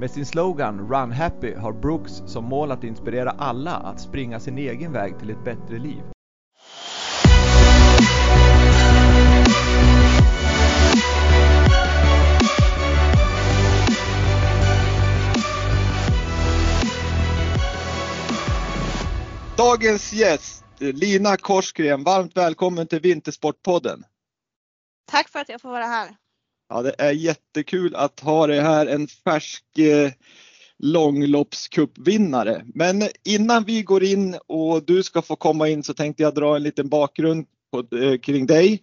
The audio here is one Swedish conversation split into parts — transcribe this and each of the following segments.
Med sin slogan Run Happy har Brooks som mål att inspirera alla att springa sin egen väg till ett bättre liv. Dagens gäst, Lina Korsgren, varmt välkommen till Vintersportpodden. Tack för att jag får vara här. Ja, det är jättekul att ha dig här, en färsk eh, långloppscupvinnare. Men innan vi går in och du ska få komma in så tänkte jag dra en liten bakgrund på, eh, kring dig.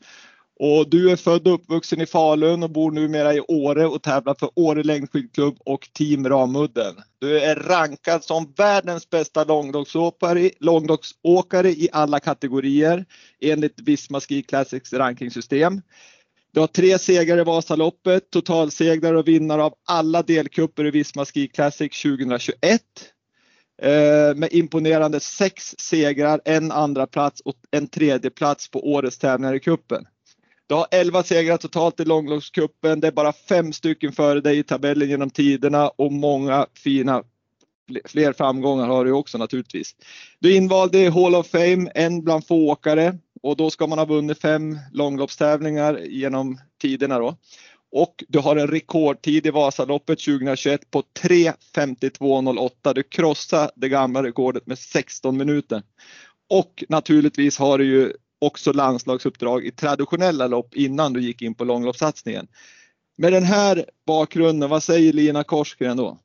Och du är född och uppvuxen i Falun och bor numera i Åre och tävlar för Åre längdskidklubb och Team Ramudden. Du är rankad som världens bästa långloppsåkare, långloppsåkare i alla kategorier enligt Visma Ski Classics rankingsystem. Du har tre segrar i Vasaloppet, totalsegrare och vinnare av alla delkupper i Visma Ski Classic 2021. Eh, med imponerande sex segrar, en andra plats och en tredje plats på årets tävlingar i kuppen. Du har 11 segrar totalt i långloppscupen. Det är bara fem stycken före dig i tabellen genom tiderna och många fina fler framgångar har du också naturligtvis. Du är invald i Hall of Fame, en bland få åkare och då ska man ha vunnit fem långloppstävlingar genom tiderna då. Och du har en rekordtid i Vasaloppet 2021 på 3.52.08. Du krossar det gamla rekordet med 16 minuter. Och naturligtvis har du ju också landslagsuppdrag i traditionella lopp innan du gick in på långloppssatsningen. Med den här bakgrunden, vad säger Lina Korsgren då?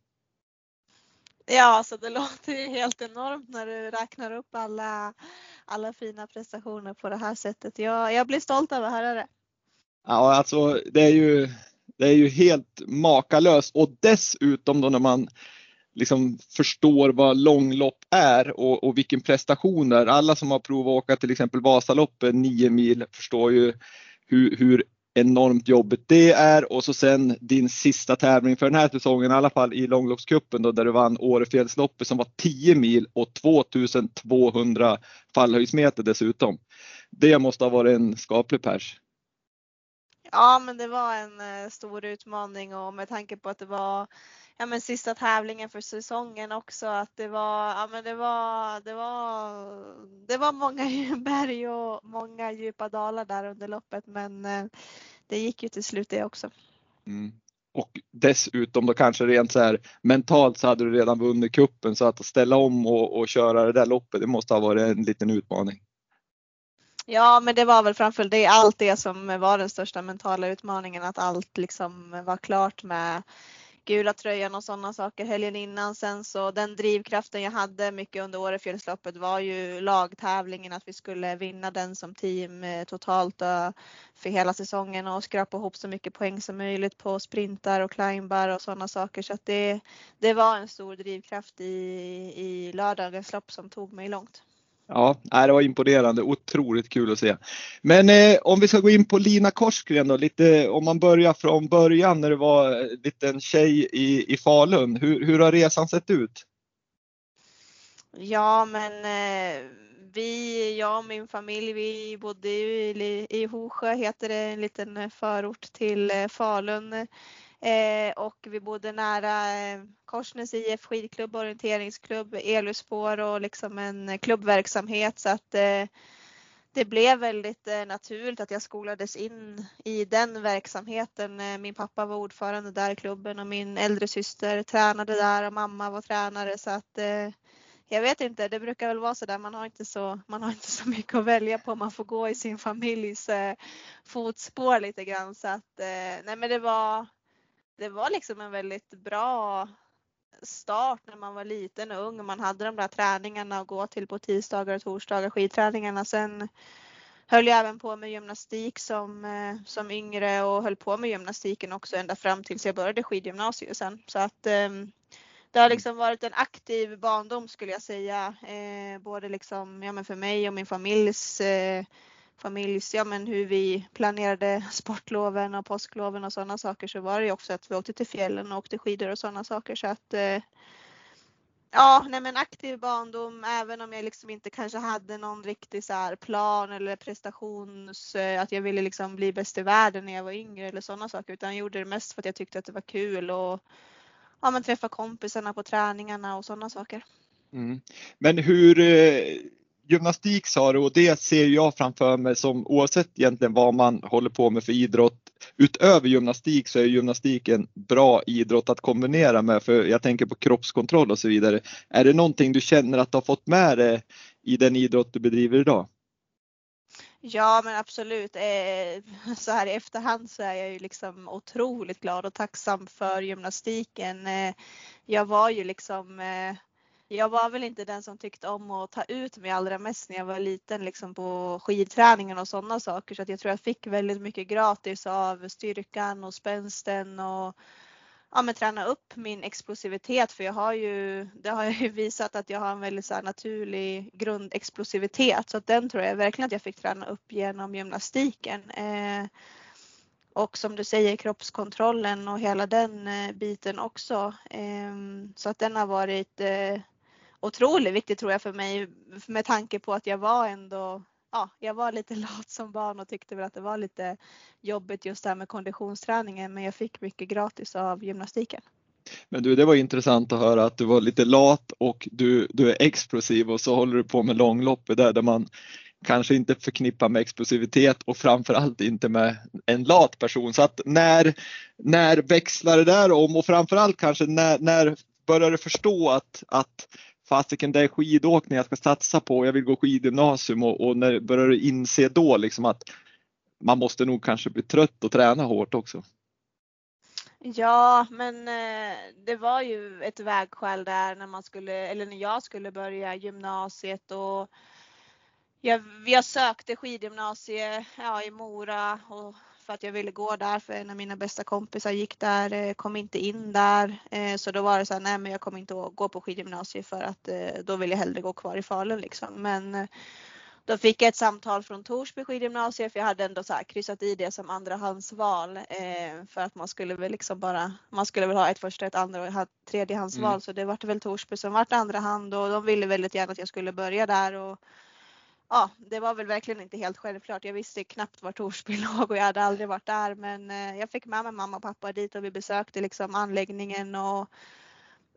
Ja, så det låter ju helt enormt när du räknar upp alla, alla fina prestationer på det här sättet. Jag, jag blir stolt över att höra det. Ja, alltså det är ju, det är ju helt makalöst och dessutom då när man liksom förstår vad långlopp är och, och vilken prestation det är. Alla som har provat att åka till exempel Vasaloppet 9 mil förstår ju hur, hur enormt jobbigt det är och så sen din sista tävling för den här säsongen i alla fall i långloppscupen då där du vann Årefjällsloppet som var 10 mil och 2200 fallhöjdsmeter dessutom. Det måste ha varit en skaplig pers. Ja, men det var en eh, stor utmaning och med tanke på att det var ja, men sista tävlingen för säsongen också att det var, ja, men det var, det var, det var många berg och många djupa dalar där under loppet men eh, det gick ju till slut det också. Mm. Och dessutom då kanske rent så här mentalt så hade du redan vunnit kuppen så att ställa om och, och köra det där loppet det måste ha varit en liten utmaning. Ja, men det var väl framför det allt det som var den största mentala utmaningen att allt liksom var klart med gula tröjan och sådana saker helgen innan. Sen så den drivkraften jag hade mycket under Årefjällsloppet var ju lagtävlingen, att vi skulle vinna den som team eh, totalt för hela säsongen och skrapa ihop så mycket poäng som möjligt på sprintar och climbar och sådana saker. Så att det, det var en stor drivkraft i, i lördagens lopp som tog mig långt. Ja, det var imponerande. Otroligt kul att se. Men eh, om vi ska gå in på Lina Korsgren då, lite om man börjar från början när du var en liten tjej i, i Falun. Hur, hur har resan sett ut? Ja, men eh, vi, jag och min familj, vi bodde i, i Hosjö, heter det, en liten förort till eh, Falun. Eh, och vi bodde nära eh, Korsnäs IF skidklubb, orienteringsklubb, Eluspår och liksom en klubbverksamhet så att eh, det blev väldigt eh, naturligt att jag skolades in i den verksamheten. Eh, min pappa var ordförande där i klubben och min äldre syster tränade där och mamma var tränare så att eh, jag vet inte, det brukar väl vara så där. Man har inte så, man har inte så mycket att välja på. Man får gå i sin familjs fotspår lite grann så att nej men det var det var liksom en väldigt bra start när man var liten och ung. Man hade de där träningarna att gå till på tisdagar och torsdagar, skidträningarna. Sen höll jag även på med gymnastik som, eh, som yngre och höll på med gymnastiken också ända fram tills jag började skidgymnasiet sen. Så att ehm, det har liksom varit en aktiv barndom skulle jag säga. Eh, både liksom, ja, men för mig och min familjs, eh, familjs, ja men hur vi planerade sportloven och påskloven och sådana saker så var det ju också att vi åkte till fjällen och åkte skidor och sådana saker så att eh, Ja, nej men aktiv barndom även om jag liksom inte kanske hade någon riktig så här plan eller prestations, eh, att jag ville liksom bli bäst i världen när jag var yngre eller sådana saker utan jag gjorde det mest för att jag tyckte att det var kul och ja, men träffa kompisarna på träningarna och sådana saker. Mm. Men hur eh, gymnastik sa du och det ser jag framför mig som oavsett egentligen vad man håller på med för idrott. Utöver gymnastik så är gymnastik en bra idrott att kombinera med för jag tänker på kroppskontroll och så vidare. Är det någonting du känner att du har fått med dig i den idrott du bedriver idag? Ja men absolut. Eh, så här i efterhand så är jag ju liksom otroligt glad och tacksam för gymnastiken. Eh, jag var ju liksom eh, jag var väl inte den som tyckte om att ta ut mig allra mest när jag var liten liksom på skidträningen och sådana saker så att jag tror jag fick väldigt mycket gratis av styrkan och spänsten och ja, men träna upp min explosivitet för jag har ju, det har jag ju visat att jag har en väldigt så naturlig grundexplosivitet så att den tror jag verkligen att jag fick träna upp genom gymnastiken. Eh, och som du säger kroppskontrollen och hela den eh, biten också. Eh, så att den har varit eh, otroligt viktigt tror jag för mig med tanke på att jag var ändå ja, jag var lite lat som barn och tyckte väl att det var lite jobbigt just det här med konditionsträningen men jag fick mycket gratis av gymnastiken. Men du, det var intressant att höra att du var lite lat och du, du är explosiv och så håller du på med långloppet där, där man kanske inte förknippar med explosivitet och framförallt inte med en lat person. Så att när, när växlar det där om och framförallt kanske när, när börjar du förstå att, att fasiken det är skidåkning jag ska satsa på, jag vill gå skidgymnasium och, och när börjar du inse då liksom att man måste nog kanske bli trött och träna hårt också? Ja, men eh, det var ju ett vägskäl där när man skulle, eller när jag skulle börja gymnasiet och jag, jag sökte skidgymnasie ja, i Mora och för att jag ville gå där för en av mina bästa kompisar gick där, eh, kom inte in där. Eh, så då var det så här, nej men jag kommer inte att gå på skidgymnasiet för att eh, då vill jag hellre gå kvar i Falun liksom. Men då fick jag ett samtal från Torsby skidgymnasium för jag hade ändå så här kryssat i det som andrahandsval eh, för att man skulle väl liksom bara, man skulle väl ha ett första, ett andra och ett tredjehandsval mm. så det vart väl Torsby som vart andra hand och de ville väldigt gärna att jag skulle börja där och ja, det var väl verkligen inte helt självklart. Jag visste knappt var Torsby låg och jag hade aldrig varit där men eh, jag fick med mig mamma och pappa dit och vi besökte liksom anläggningen och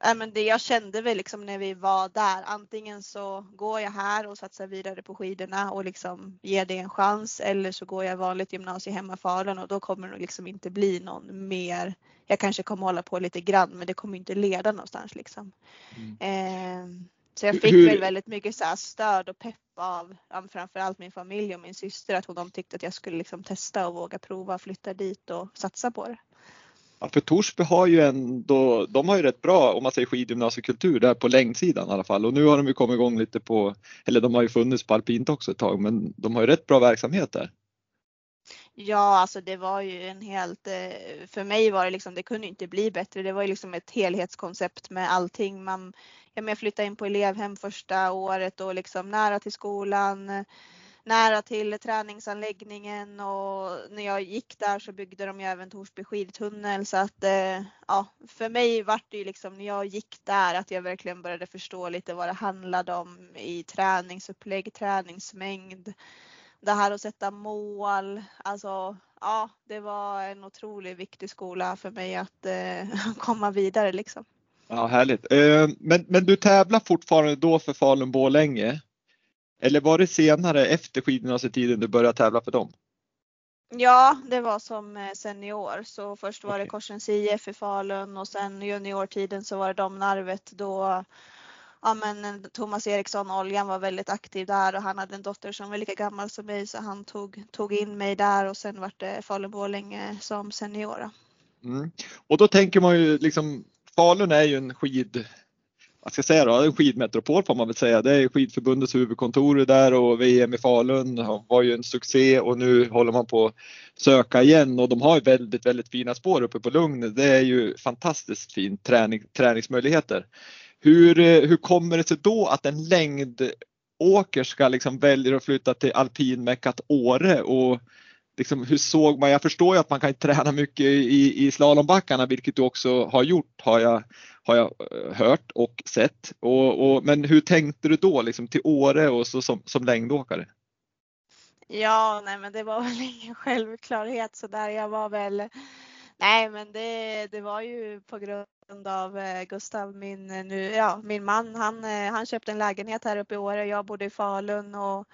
äh, men det jag kände väl liksom när vi var där, antingen så går jag här och satsar vidare på skidorna och liksom ger det en chans eller så går jag vanligt gymnasie hemma i Falun och då kommer det liksom inte bli någon mer. Jag kanske kommer hålla på lite grann men det kommer inte leda någonstans liksom. Mm. Eh, så jag fick Hur... väl väldigt mycket så stöd och pepp av ja, framförallt min familj och min syster att de tyckte att jag skulle liksom testa och våga prova, flytta dit och satsa på det. Ja, för Torsby har ju ändå, de har ju rätt bra om man säger skidgymnasiekultur där på längdsidan i alla fall och nu har de ju kommit igång lite på, eller de har ju funnits på alpint också ett tag men de har ju rätt bra verksamhet där. Ja, alltså det var ju en helt, eh, för mig var det liksom, det kunde inte bli bättre. Det var ju liksom ett helhetskoncept med allting. Man, jag flyttade in på elevhem första året och liksom nära till skolan, nära till träningsanläggningen. Och när jag gick där så byggde de ju även Torsby skidtunnel. Så att eh, ja, för mig vart det ju liksom när jag gick där att jag verkligen började förstå lite vad det handlade om i träningsupplägg, träningsmängd, det här att sätta mål, alltså ja, det var en otroligt viktig skola för mig att eh, komma vidare liksom. Ja, härligt. Eh, men, men du tävlar fortfarande då för Falun Borlänge? Eller var det senare efter skidgymnasietiden du började tävla för dem? Ja, det var som eh, senior. Så först var okay. det Korsens IF i Falun och sen juniortiden så var det Domnarvet då ja, men eh, Thomas Eriksson, Oljan, var väldigt aktiv där och han hade en dotter som var lika gammal som mig så han tog, tog in mig där och sen var det Falun Borlänge som senior. Mm. Och då tänker man ju liksom Falun är ju en skid vad ska jag säga då, en skidmetropol får man väl säga. Det är skidförbundets huvudkontor där och VM i Falun var ju en succé och nu håller man på att söka igen och de har väldigt, väldigt fina spår uppe på Lugn. Det är ju fantastiskt fin träning, träningsmöjligheter. Hur, hur kommer det sig då att en längdåkerska liksom väljer att flytta till alpinmeckat Åre och liksom, hur såg man, jag förstår ju att man kan träna mycket i, i slalombackarna vilket du också har gjort har jag, har jag eh, hört och sett. Och, och men hur tänkte du då liksom till Åre och så som, som längdåkare? Ja, nej men det var väl ingen självklarhet så där. Jag var väl, nej men det, det var ju på grund av eh, Gustav, min, eh, nu, ja, min man, han, han köpte en lägenhet här uppe i Åre. Jag bodde i Falun och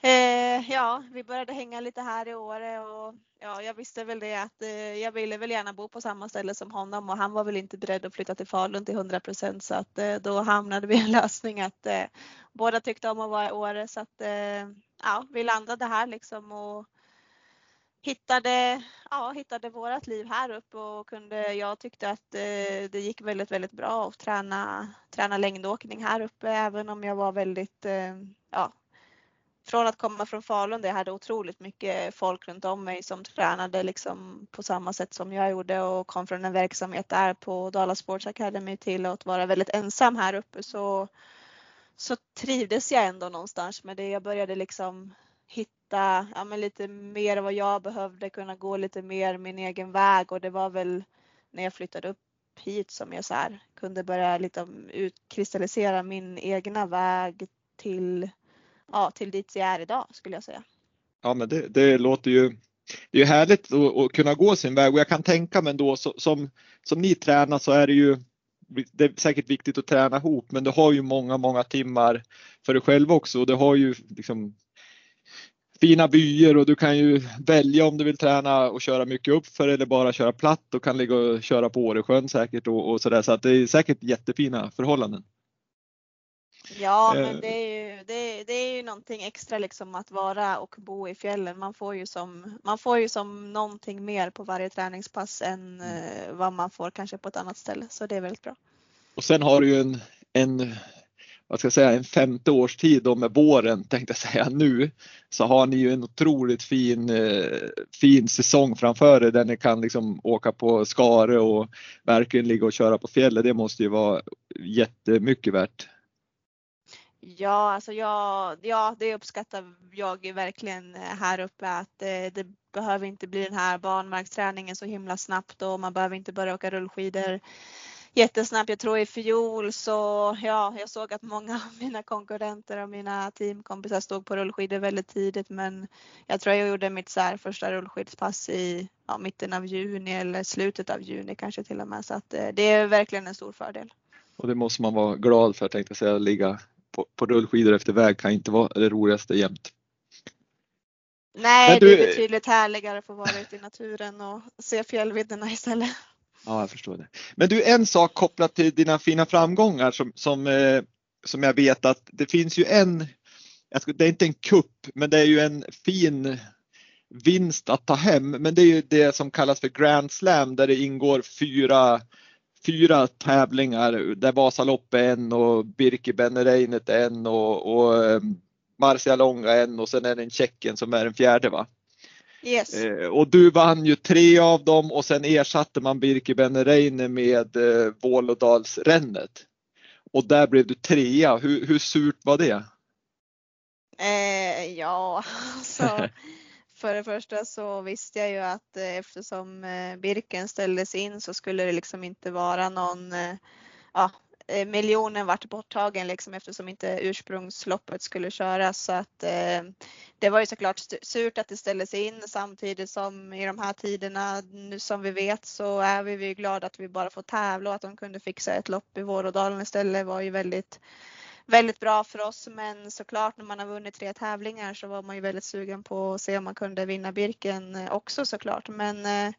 Eh, ja, vi började hänga lite här i Åre och ja, jag visste väl det att eh, jag ville väl gärna bo på samma ställe som honom och han var väl inte beredd att flytta till Falun till 100 så att eh, då hamnade vi i en lösning att eh, båda tyckte om att vara i Åre så att eh, ja, vi landade här liksom och hittade, ja, hittade vårat liv här uppe och kunde, jag tyckte att eh, det gick väldigt, väldigt bra att träna, träna längdåkning här uppe även om jag var väldigt, eh, ja, från att komma från Falun där jag hade otroligt mycket folk runt om mig som tränade liksom på samma sätt som jag gjorde och kom från en verksamhet där på Dala Sports Academy till att vara väldigt ensam här uppe så, så trivdes jag ändå någonstans med det. Jag började liksom hitta ja, men lite mer vad jag behövde, kunna gå lite mer min egen väg och det var väl när jag flyttade upp hit som jag så här, kunde börja liksom utkristallisera min egna väg till ja, till dit jag är idag skulle jag säga. Ja men det, det låter ju det är härligt att, kunna gå sin väg och jag kan tänka mig ändå så, som, som ni tränar så är det ju det är säkert viktigt att träna ihop men du har ju många, många timmar för dig själv också och du har ju liksom fina vyer och du kan ju välja om du vill träna och köra mycket uppför eller bara köra platt och kan ligga och köra på Åresjön säkert och, och sådär så att det är säkert jättefina förhållanden. Ja, men eh. det är ju, det, det, är ju någonting extra liksom att vara och bo i fjällen. Man får ju som, man får ju som någonting mer på varje träningspass än mm. eh, vad man får kanske på ett annat ställe. Så det är väldigt bra. Och sen har du ju en, en vad ska jag säga, en femte års tid då med våren tänkte jag säga nu så har ni ju en otroligt fin, eh, fin säsong framför er där ni kan liksom åka på Skare och verkligen ligga och köra på fjället. Det måste ju vara jättemycket värt. Ja, alltså jag, ja, det uppskattar jag verkligen här uppe att det, det behöver inte bli den här barnmarksträningen så himla snabbt och man behöver inte börja åka rullskidor jättesnabbt. Jag tror i fjol så, ja, jag såg att många av mina konkurrenter och mina teamkompisar stod på rullskidor väldigt tidigt men jag tror jag gjorde mitt så här första rullskidspass i ja, mitten av juni eller slutet av juni kanske till och med så att eh, det är verkligen en stor fördel. Och det måste man vara glad för tänkte jag säga, ligga på, på rullskidor efter väg kan inte vara det roligaste jämt. Nej, du, det är betydligt härligare att få vara ute i naturen och se fjällvidderna istället. Ja, jag förstår det. Men du, en sak kopplat till dina fina framgångar som, som, eh, som jag vet att det finns ju en, det är inte en kupp, men det är ju en fin vinst att ta hem. Men det är ju det som kallas för Grand Slam där det ingår fyra fyra tävlingar där Vasaloppet är en och Birkebennereinet en och, och ehm, Marcialonga en och sen är det en Tjeckien som är den fjärde va? Yes. Eh, och du vann ju tre av dem och sen ersatte man Birkebennereine med eh, Vålådalsrännet. Och där blev du trea. Hur, hur surt var det? Eh, ja, alltså för det första så visste jag ju att eh, eftersom eh, Birken ställdes in så skulle det liksom inte vara någon, eh, ja, miljonen vart borttagen liksom eftersom inte ursprungsloppet skulle köras. Så att eh, det var ju såklart surt att det ställdes in. Samtidigt som i de här tiderna nu som vi vet så är vi, vi glada att vi bara får tävla och att de kunde fixa ett lopp i Vårådalen istället var ju väldigt väldigt bra för oss. Men såklart när man har vunnit tre tävlingar så var man ju väldigt sugen på att se om man kunde vinna Birken eh, också såklart. Men eh,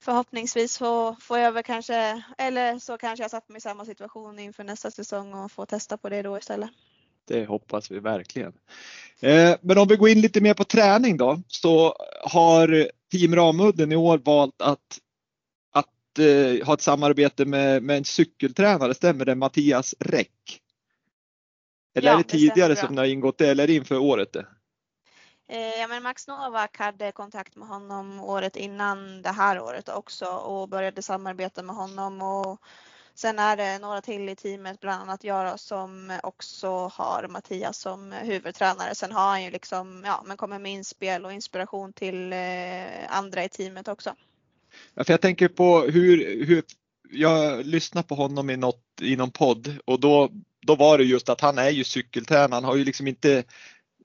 förhoppningsvis så får jag väl kanske, eller så kanske jag satt mig i samma situation inför nästa säsong och får testa på det då istället. Det hoppas vi verkligen. Eh, men om vi går in lite mer på träning då så har Team Ramudden i år valt att ha ett samarbete med, med en cykeltränare, stämmer det? Mattias Räck? Eller Ja, är det det tidigare stämmer som ni har ingått det eller är det inför året? Det? Eh, ja, men Max Novak hade kontakt med honom året innan det här året också och började samarbeta med honom. Och sen är det några till i teamet, bland annat jag som också har Mattias som huvudtränare. Sen har han ju liksom, ja, men kommer med inspel och inspiration till eh, andra i teamet också. Ja, för jag tänker på hur, hur jag lyssnade på honom i, något, i någon podd och då, då var det just att han är ju cykeltränare. Han har ju liksom inte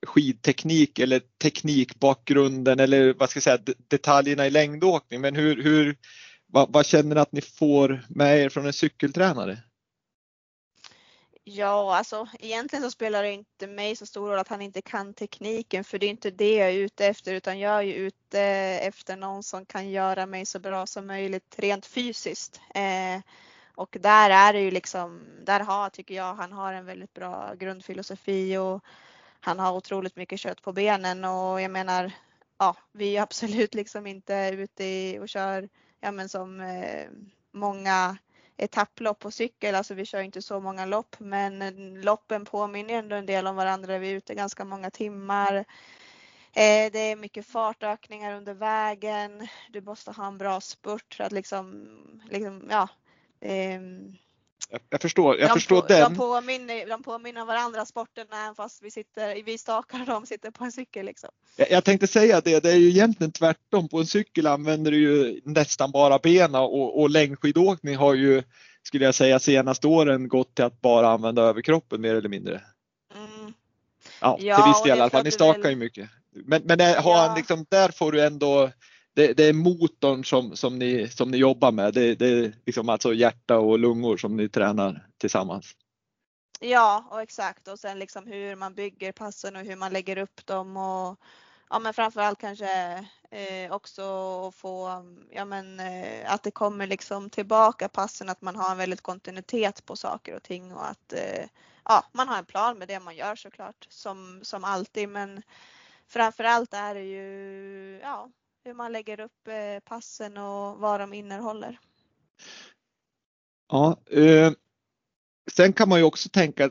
skidteknik eller teknikbakgrunden eller vad ska jag säga detaljerna i längdåkning. Men hur, hur vad, vad känner ni att ni får med er från en cykeltränare? Ja, alltså egentligen så spelar det inte mig så stor roll att han inte kan tekniken för det är inte det jag är ute efter utan jag är ju ute efter någon som kan göra mig så bra som möjligt rent fysiskt. Eh, och där är det ju liksom, där har tycker jag han har en väldigt bra grundfilosofi och han har otroligt mycket kött på benen och jag menar, ja, vi är absolut liksom inte ute och kör, ja men som eh, många etapplopp på cykel, alltså vi kör inte så många lopp men loppen påminner ändå en del om varandra. Vi är ute ganska många timmar. Eh, det är mycket fartökningar under vägen. Du måste ha en bra spurt för att liksom, liksom ja. Ehm, jag förstår, jag de förstår på, den. De påminner, de påminner om varandra sporterna även fast vi sitter, vi stakar och de sitter på en cykel liksom. Jag, jag tänkte säga det, det är ju egentligen tvärtom. På en cykel använder du ju nästan bara benen och, och längdskidåkning har ju, skulle jag säga, senaste åren gått till att bara använda överkroppen mer eller mindre. Mm. Ja, Ja, till viss del i alla fall. Ni stakar ju mycket. Men, men har Ja. han liksom, där får du ändå det, det är motorn som, som, ni, som ni jobbar med. Det, det är liksom alltså hjärta och lungor som ni tränar tillsammans. Ja, och exakt. Och sen liksom hur man bygger passen och hur man lägger upp dem och ja, men framförallt kanske eh, också att få, ja men eh, att det kommer liksom tillbaka passen, att man har en väldigt kontinuitet på saker och ting och att eh, ja, man har en plan med det man gör såklart som, som alltid. Men framförallt är det ju ja, hur man lägger upp eh, passen och vad de innehåller. Ja, eh, sen kan man ju också tänka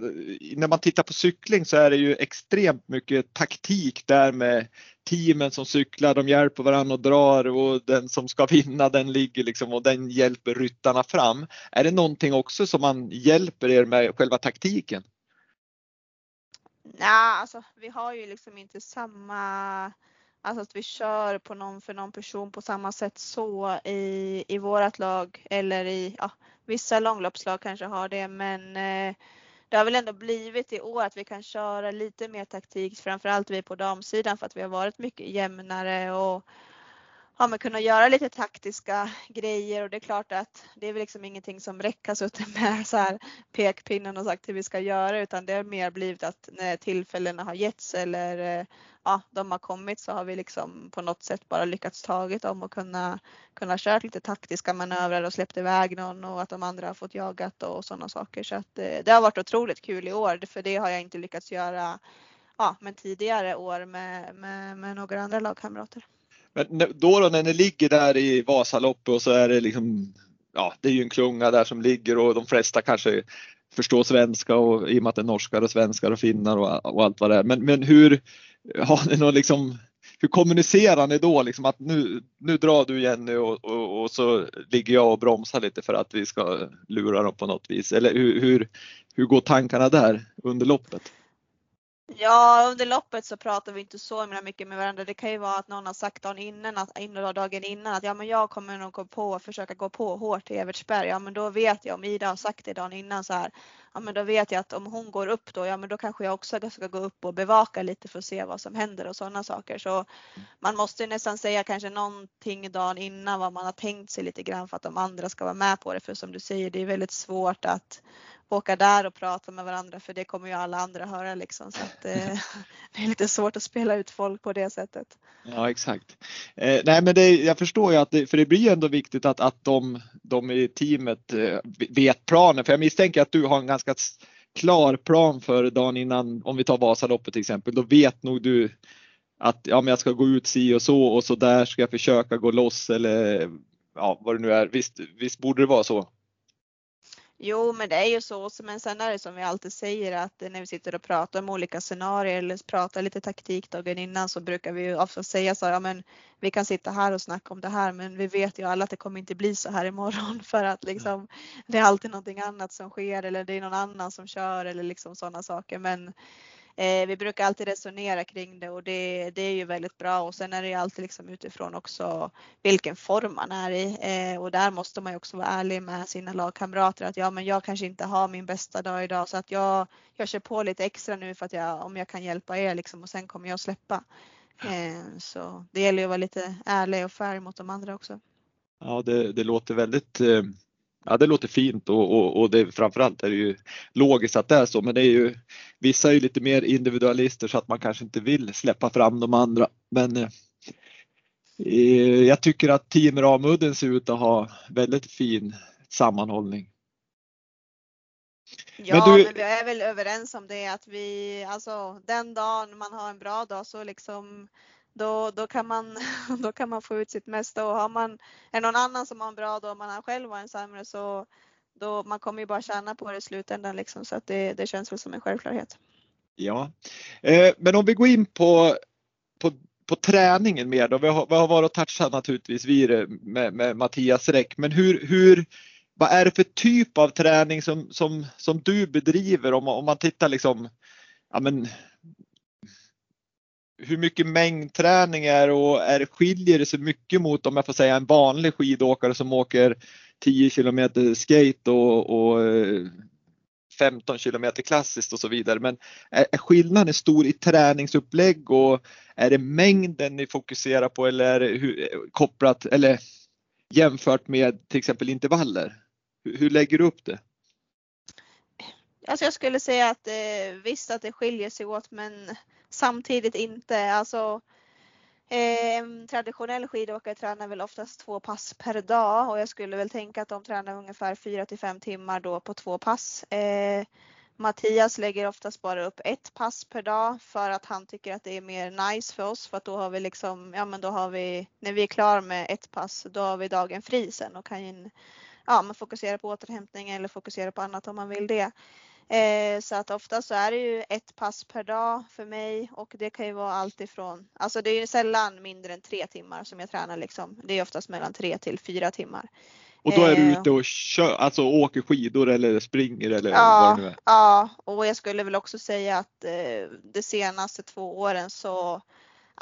när man tittar på cykling så är det ju extremt mycket taktik där med teamen som cyklar, de hjälper varandra och drar och den som ska vinna den ligger liksom och den hjälper ryttarna fram. Är det någonting också som man hjälper er med själva taktiken? Nej, alltså vi har ju liksom inte samma, alltså att vi kör på någon för någon person på samma sätt så i, i vårat lag eller i, ja, vissa långloppslag kanske har det men eh, det har väl ändå blivit i år att vi kan köra lite mer taktik, framförallt vi på damsidan för att vi har varit mycket jämnare och ja, men kunna göra lite taktiska grejer och det är klart att det är väl liksom ingenting som Räck har suttit med så här pekpinnen och sagt hur vi ska göra utan det har mer blivit att när tillfällena har getts eller eh, ja, de har kommit så har vi liksom på något sätt bara lyckats tagit dem och kunna, kunna köra lite taktiska manövrar och släppt iväg någon och att de andra har fått jagat och sådana saker. Så att eh, det har varit otroligt kul i år för det har jag inte lyckats göra ja, men tidigare år med, med, med några andra lagkamrater. Men då, då när ni ligger där i Vasaloppet och så är det liksom, ja det är ju en klunga där som ligger och de flesta kanske förstår svenska och i och med att det är norskar och svenskar och finnar och, och allt vad det är. Men, men hur har ni någon liksom, hur kommunicerar ni då liksom att nu, nu drar du Jenny och, och, och så ligger jag och bromsar lite för att vi ska lura dem på något vis? Eller hur, hur, hur går tankarna där under loppet? Ja, under loppet så pratar vi inte så mycket med varandra. Det kan ju vara att någon har sagt dagen innan, att, innan dagen innan att ja, men jag kommer nog gå på och försöka gå på hårt i Evertsberg. Ja, men då vet jag om Ida har sagt det dagen innan så här. Ja, men då vet jag att om hon går upp då, ja, men då kanske jag också ska gå upp och bevaka lite för att se vad som händer och sådana saker. Så man måste nästan säga kanske någonting dagen innan vad man har tänkt sig lite grann för att de andra ska vara med på det. För som du säger, det är väldigt svårt att åka där och prata med varandra för det kommer ju alla andra höra liksom. Så att, eh, det är lite svårt att spela ut folk på det sättet. Ja exakt. Eh, nej men det, jag förstår ju att det, för det blir ändå viktigt att, att de, de i teamet eh, vet planen. För jag misstänker att du har en ganska klar plan för dagen innan, om vi tar Vasaloppet till exempel, då vet nog du att ja, men jag ska gå ut si och så och så där ska jag försöka gå loss eller ja, vad det nu är. Visst, visst borde det vara så? Jo, men det är ju så. Men sen är det som vi alltid säger att när vi sitter och pratar om olika scenarier eller pratar lite taktik dagen innan så brukar vi ju ofta säga så här, ja men vi kan sitta här och snacka om det här men vi vet ju alla att det kommer inte bli så här imorgon för att liksom det är alltid någonting annat som sker eller det är någon annan som kör eller liksom sådana saker. Men Eh, vi brukar alltid resonera kring det och det, det är ju väldigt bra och sen är det ju alltid liksom utifrån också vilken form man är i eh, och där måste man ju också vara ärlig med sina lagkamrater att ja men jag kanske inte har min bästa dag idag så att jag, jag kör på lite extra nu för att jag, om jag kan hjälpa er liksom och sen kommer jag släppa. Eh, så det gäller ju att vara lite ärlig och färg mot de andra också. Ja, det, det låter väldigt eh, Ja, det låter fint och, och, och det, framförallt är det ju logiskt att det är så, men det är ju vissa är ju lite mer individualister så att man kanske inte vill släppa fram de andra. Men eh, jag tycker att Team Ramudden ser ut att ha väldigt fin sammanhållning. Ja, men, du... men vi är väl överens om det att vi, alltså den dagen man har en bra dag så liksom då, då, kan man, då kan man få ut sitt mesta. Och har man är någon annan som har en bra dag och man själv har en sämre så då, man kommer ju bara tjäna på det i slutändan liksom, så att det, det känns väl som en självklarhet. Ja, eh, men om vi går in på, på, på träningen mer då. Vi har, vi har varit och touchat naturligtvis vid det med, med Mattias Räck, men hur, hur, vad är det för typ av träning som, som, som du bedriver? Om, om man tittar liksom, ja men hur mycket mängdträning är och är, skiljer det sig mycket mot om jag får säga en vanlig skidåkare som åker 10 kilometer skate och, och eh, 15 kilometer klassiskt och så vidare. Men är, är skillnaden stor i träningsupplägg och är det mängden ni fokuserar på eller är det hur, eh, kopplat eller jämfört med till exempel intervaller? Hur, hur lägger du upp det? Alltså jag skulle säga att eh, visst att det skiljer sig åt men samtidigt inte. Alltså, eh, traditionell skidåkare tränar väl oftast två pass per dag och jag skulle väl tänka att de tränar ungefär 4 till 5 timmar då på två pass. Eh, Mattias lägger oftast bara upp ett pass per dag för att han tycker att det är mer nice för oss för att då har vi liksom, ja men då har vi, när vi är klara med ett pass, då har vi dagen fri sen och kan ja, man fokusera på återhämtning eller fokusera på annat om man vill det. Eh, så att ofta så är det ju ett pass per dag för mig och det kan ju vara allt ifrån, alltså det är ju sällan mindre än tre timmar som jag tränar liksom. Det är oftast mellan tre till fyra timmar. Och då är du ute och kör, alltså åker skidor eller springer eller ja, vad det nu är? Ja, och jag skulle väl också säga att eh, de senaste två åren så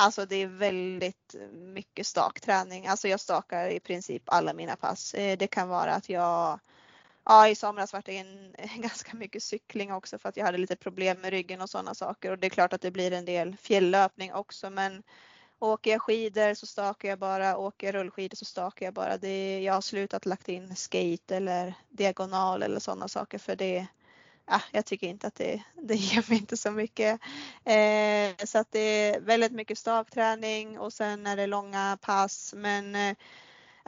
Alltså det är väldigt mycket stakträning. Alltså jag stakar i princip alla mina pass. Eh, det kan vara att jag ja, i somras var det en, ganska mycket cykling också för att jag hade lite problem med ryggen och sådana saker och det är klart att det blir en del fjälllöpning också men åker jag skidor så stakar jag bara, åker jag rullskidor så stakar jag bara. Det, jag har slutat lagt in skate eller diagonal eller sådana saker för det ja, jag tycker inte att det, det ger mig inte så mycket. Eh, så att det är väldigt mycket stakträning och sen är det långa pass men eh,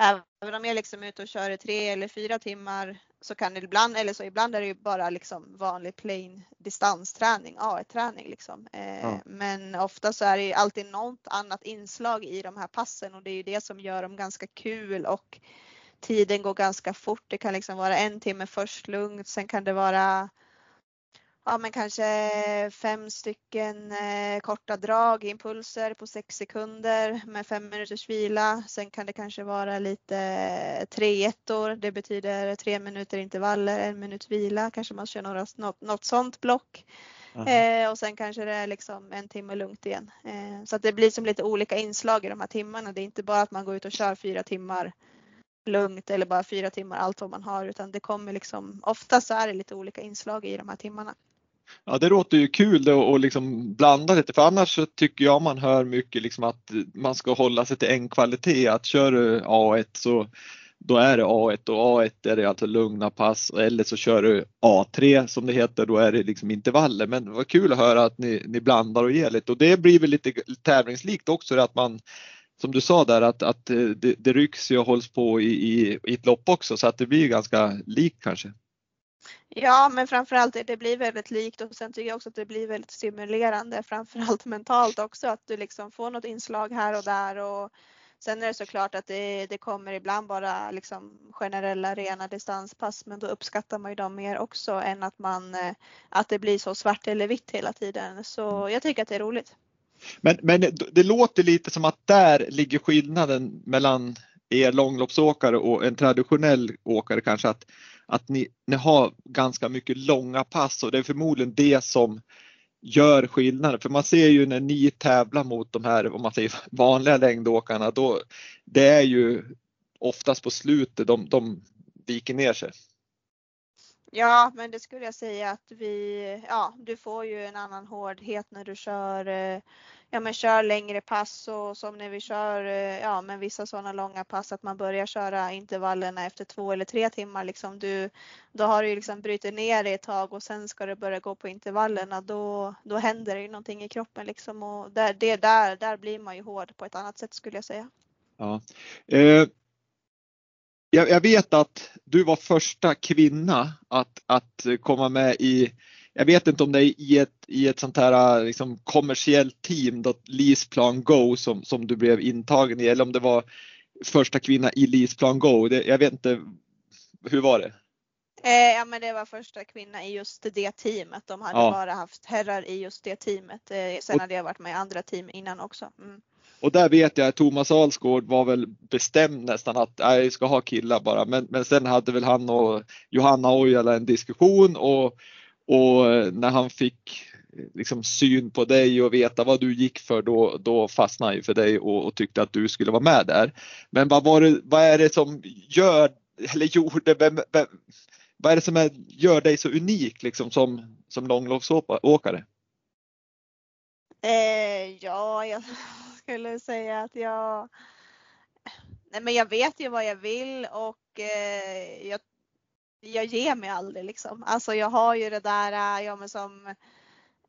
även om jag liksom är ute och kör i tre eller fyra timmar så kan det ibland, eller så ibland är det ju bara liksom vanlig plain distansträning, A1-träning liksom. Eh, ja. Men ofta så är det ju alltid något annat inslag i de här passen och det är ju det som gör dem ganska kul och tiden går ganska fort. Det kan liksom vara en timme först lugnt, sen kan det vara ja, men kanske fem stycken eh, korta drag, impulser på sex sekunder med fem minuters vila. Sen kan det kanske vara lite eh, tre ettor. Det betyder tre minuter intervaller, en minut vila. Kanske man kör några, något, något sånt block. Eh, och sen kanske det är liksom en timme lugnt igen. Eh, så att det blir som lite olika inslag i de här timmarna. Det är inte bara att man går ut och kör fyra timmar lugnt eller bara fyra timmar allt vad man har utan det kommer liksom ofta så är det lite olika inslag i de här timmarna. Ja det låter ju kul då och liksom blanda lite för annars så tycker jag man hör mycket liksom att man ska hålla sig till en kvalitet. Att kör du A1 så då är det A1 och A1 är det alltså lugna pass eller så kör du A3 som det heter, då är det liksom intervaller. Men vad kul att höra att ni, ni blandar och ger lite och det blir väl lite tävlingslikt också att man som du sa där att, att det, det rycks och hålls på i, i, i ett lopp också så att det blir ganska likt kanske. Ja, men framförallt det blir väldigt likt och sen tycker jag också att det blir väldigt stimulerande, framförallt mentalt också, att du liksom får något inslag här och där och Sen är det såklart att det, det kommer ibland bara liksom generella rena distanspass men då uppskattar man ju dem mer också än att man eh, att det blir så svart eller vitt hela tiden. Så mm. jag tycker att det är roligt. Men, men det låter lite som att där ligger skillnaden mellan er långloppsåkare och en traditionell åkare kanske att, att ni, ni har ganska mycket långa pass och det är förmodligen det som gör skillnaden. För man ser ju när ni tävlar mot de här om man säger vanliga längdåkarna då det är ju oftast på slutet de, de viker ner sig. Ja, men det skulle jag säga att vi, ja, du får ju en annan hårdhet när du kör, eh, ja men kör längre pass och som när vi kör, eh, ja men vissa sådana långa pass att man börjar köra intervallerna efter två eller tre timmar liksom. Du, då har du ju liksom brutit ner det ett tag och sen ska du börja gå på intervallerna. Då, då händer det ju någonting i kroppen liksom och där, det där, där blir man ju hård på ett annat sätt skulle jag säga. Ja. Eh, jag, jag, vet att du var första kvinna att, att komma med i, jag vet inte om det är i ett, i ett sånt här liksom kommersiellt team, då Leaseplan Go som, som du blev intagen i eller om det var första kvinna i Leaseplan Go. Det, jag vet inte, hur var det? Eh, ja men det var första kvinna i just det teamet. De hade ja. bara haft herrar i just det teamet. Eh, sen och, hade jag varit med i andra team innan också. Mm. Och där vet jag att Thomas Alsgaard var väl bestämd nästan att jag ska ha killar bara. Men, men sen hade väl han och Johanna Ojala en diskussion och, och eh, när han fick eh, liksom syn på dig och veta vad du gick för då, då fastnade han för dig och, och, tyckte att du skulle vara med där. Men vad, var det, vad är det som gör, eller gjorde, vem, vem, vad är det som är, gör dig så unik liksom som, som långloppsåkare? Eh, ja, jag skulle säga att jag Nej men jag vet ju vad jag vill och eh, jag, jag ger mig aldrig liksom. Alltså jag har ju det där, äh, ja men som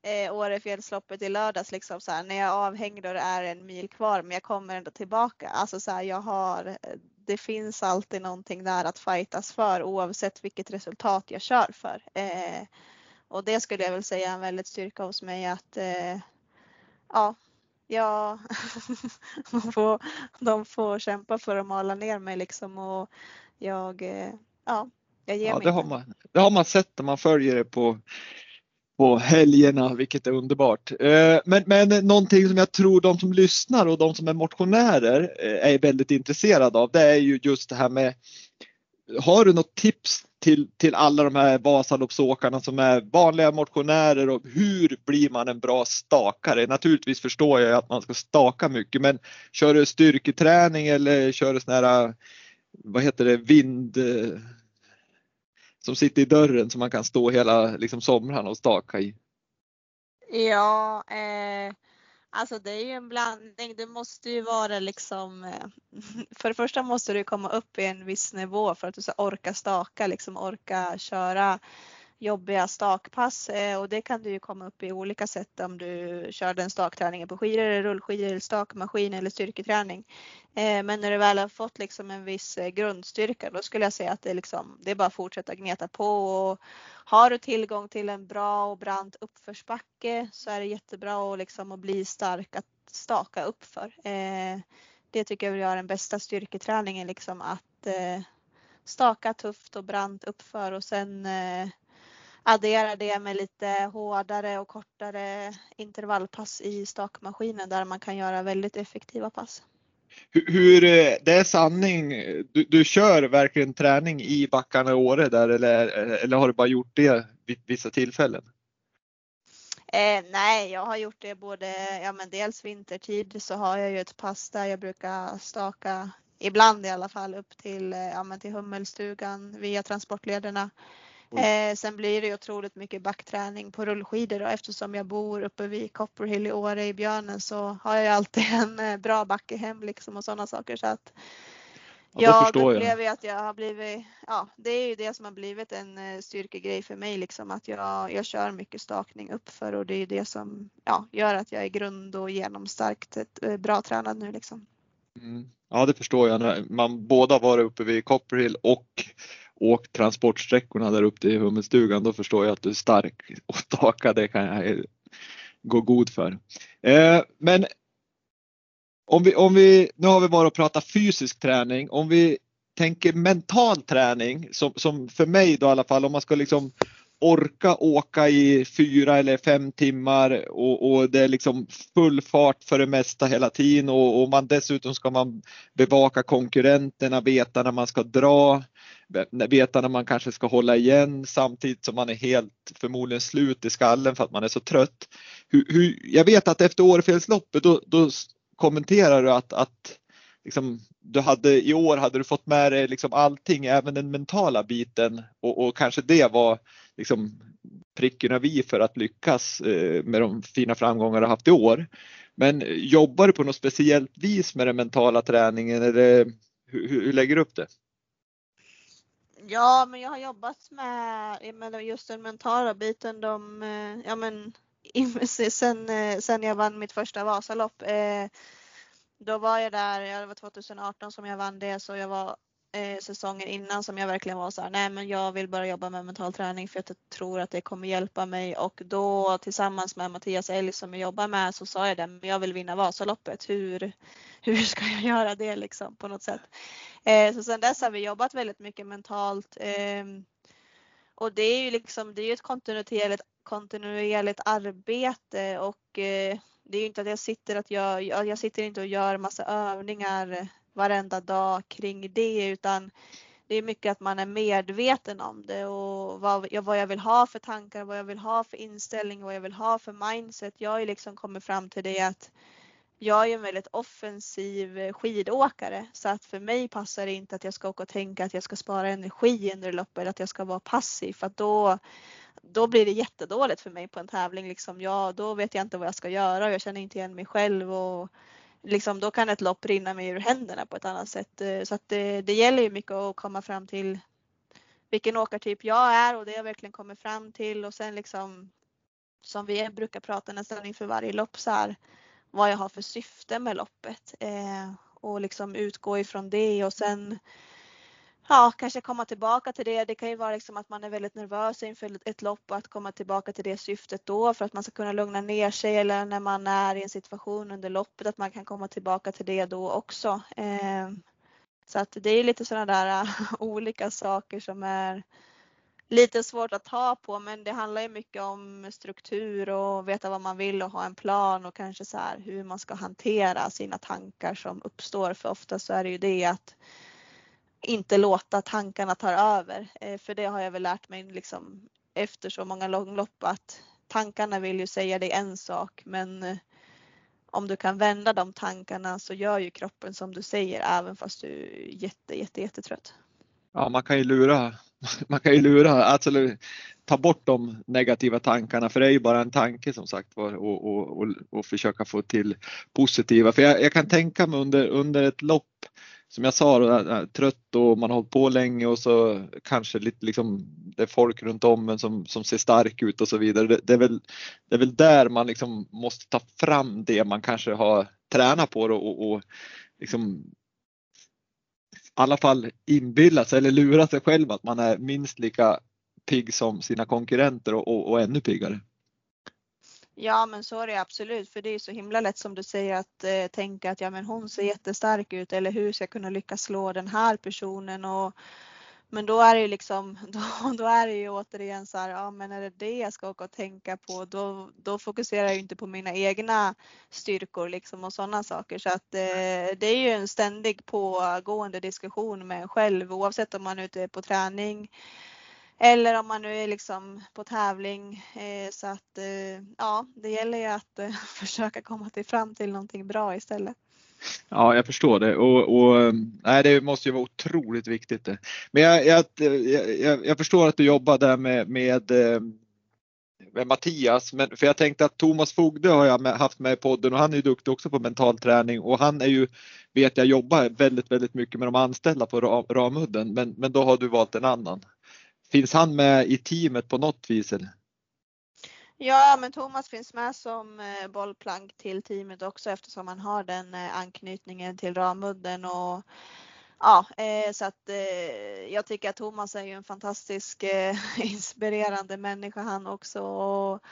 eh, Årefjällsloppet i lördags liksom så här, när jag är avhängd och det är en mil kvar men jag kommer ändå tillbaka. Alltså så här, jag har, eh, det finns alltid någonting där att fightas för oavsett vilket resultat jag kör för. Eh, och det skulle jag väl säga är en väldigt styrka hos mig att eh, ja, ja, de, får, de får kämpa för att mala ner mig liksom och jag, eh, ja, ja, det har, man, det har man sett när man följer det på, på helgerna, vilket är underbart. Eh, men, men någonting som jag tror de som lyssnar och de som är motionärer eh, är väldigt intresserade av, det är ju just det här med har du något tips till, till alla de här Vasaloppsåkarna som är vanliga motionärer och hur blir man en bra stakare? Naturligtvis förstår jag att man ska staka mycket men kör du styrketräning eller kör du sån här, vad heter det, vind som sitter i dörren som man kan stå hela liksom, somrarna och staka i? Ja, eh, Alltså det är ju en blandning. Det måste ju vara liksom, eh, för det första måste du komma upp i en viss nivå för att du ska orka staka, liksom orka köra jobbiga stakpass eh, och det kan du ju komma upp i olika sätt om du kör den stakträningen på skidor eller rullskidor eller stakmaskin eller styrketräning. Eh, men när du väl har fått liksom en viss eh, grundstyrka då skulle jag säga att det är, liksom, det är bara att fortsätta gneta på och har du tillgång till en bra och brant uppförsbacke så är det jättebra att, liksom, att bli stark att staka uppför. Det tycker jag är den bästa styrketräningen, liksom att staka tufft och brant uppför och sen eh, addera det med lite hårdare och kortare intervallpass i stakmaskinen där man kan göra väldigt effektiva pass. Hur, hur det är sanning, du, du kör verkligen träning i backarna i Åre där eller, eller har du bara gjort det vid vissa tillfällen? Eh, nej, jag har gjort det både, ja men dels vintertid så har jag ju ett pass där jag brukar staka, ibland i alla fall, upp till, ja, men till Hummelstugan via transportlederna. Eh, sen blir det otroligt mycket backträning på rullskidor och eftersom jag bor uppe vid Copperhill i Åre i Björnen så har jag alltid en eh, bra backe hem liksom och sådana saker. Så att ja, jag upplever jag. att jag har blivit, ja det är ju det som har blivit en eh, styrkegrej för mig liksom att jag, jag kör mycket stakning uppför och det är det som ja, gör att jag är grund och genomstarkt eh, bra tränad nu liksom. Mm. Ja det förstår jag. Man båda varit uppe vid Copperhill och åkt transportsträckorna där upp till Hummelstugan då förstår jag att du är stark och staka det kan jag gå god för. Eh, men om vi, om vi, nu har vi bara pratat fysisk träning, om vi tänker mental träning som, som för mig då i alla fall om man ska liksom orka åka i fyra eller fem timmar och, och, det är liksom full fart för det mesta hela tiden och, och, man dessutom ska man bevaka konkurrenterna, veta när man ska dra, veta när man kanske ska hålla igen samtidigt som man är helt förmodligen slut i skallen för att man är så trött. Hur, hur, jag vet att efter Årefjällsloppet då, då kommenterar du att, att liksom, du hade, i år hade du fått med dig liksom allting, även den mentala biten och, och kanske det var liksom pricken över i för att lyckas eh, med de fina framgångar du haft i år. Men jobbar du på något speciellt vis med den mentala träningen eller hur, hur lägger du upp det? Ja, men jag har jobbat med, med just den mentala biten. De, eh, ja, men, sen, eh, sen jag vann mitt första Vasalopp. Eh, då var jag där, det var 2018 som jag vann det, så jag var eh, säsongen innan som jag verkligen var så här, nej men jag vill börja jobba med mental träning för att jag tror att det kommer hjälpa mig och då tillsammans med Mattias Elg som jag jobbar med så sa jag det, men jag vill vinna Vasaloppet. Hur, hur ska jag göra det liksom på något sätt? Eh, så sedan dess har vi jobbat väldigt mycket mentalt. Eh, och det är ju liksom, det är ju ett kontinuerligt, kontinuerligt arbete och eh, det är ju inte att jag sitter att jag, jag sitter inte och gör massa övningar varenda dag kring det utan det är mycket att man är medveten om det och vad, vad jag vill ha för tankar, vad jag vill ha för inställning, vad jag vill ha för mindset. Jag har ju liksom kommit fram till det att jag är en väldigt offensiv skidåkare så att för mig passar det inte att jag ska åka och tänka att jag ska spara energi under loppet, att jag ska vara passiv för att då, då blir det jättedåligt för mig på en tävling. Liksom, ja, då vet jag inte vad jag ska göra och jag känner inte igen mig själv och liksom, då kan ett lopp rinna mig ur händerna på ett annat sätt. Eh, så att det, det gäller ju mycket att komma fram till vilken åkartyp jag är och det jag verkligen kommer fram till och sen liksom som vi brukar prata nästan inför varje lopp så här vad jag har för syfte med loppet eh, och liksom utgå ifrån det och sen ja, kanske komma tillbaka till det. Det kan ju vara liksom att man är väldigt nervös inför ett lopp och att komma tillbaka till det syftet då för att man ska kunna lugna ner sig eller när man är i en situation under loppet att man kan komma tillbaka till det då också. Ehm, så att det är lite sådana där olika saker som är lite svårt att ta på men det handlar ju mycket om struktur och veta vad man vill och ha en plan och kanske så här hur man ska hantera sina tankar som uppstår för ofta så är det ju det att inte låta tankarna ta över. Eh, för det har jag väl lärt mig liksom efter så många långlopp att tankarna vill ju säga dig en sak men eh, om du kan vända de tankarna så gör ju kroppen som du säger även fast du är jätte, jätte, jättetrött. Ja, man kan ju lura, man kan ju lura, alltså ta bort de negativa tankarna för det är ju bara en tanke som sagt var och, och, och, och försöka få till positiva. För jag, jag kan tänka mig under, under ett lopp som jag sa, trött och man har hållit på länge och så kanske lite liksom det är folk runt om en som, som ser stark ut och så vidare. Det, det, är väl, det är väl där man liksom måste ta fram det man kanske har tränat på och, och liksom i alla fall inbilla sig eller lura sig själv att man är minst lika pigg som sina konkurrenter och, och, och ännu piggare. Ja men så är det absolut för det är så himla lätt som du säger att eh, tänka att ja men hon ser jättestark ut eller hur ska jag kunna lyckas slå den här personen? Och men då är det ju liksom, då, då är det ju återigen så här, ja men är det det jag ska åka och tänka på? Då, då fokuserar jag inte på mina egna styrkor liksom och sådana saker. Så att eh, det är ju en ständig pågående diskussion med en själv oavsett om man är ute på träning eller om man nu är liksom på tävling. Eh, så att eh, ja, det gäller ju att eh, försöka komma till fram till någonting bra istället. Ja, jag förstår det och, och eh, nej, det måste ju vara otroligt viktigt. Men jag, jag, jag, jag förstår att du jobbar där med, med, eh, med Mattias, men för jag tänkte att Thomas Fogde har jag haft med i podden och han är ju duktig också på mental träning och han är ju, vet jag, jobbar väldigt, väldigt mycket med de anställda på Ramudden, men, men då har du valt en annan. Finns han med i teamet på något vis? Eller? Ja, men Thomas finns med som eh, bollplank till teamet också eftersom han har den eh, anknytningen till Ramudden och ja, eh, så att jag tycker att Thomas är ju en fantastisk inspirerande människa han också och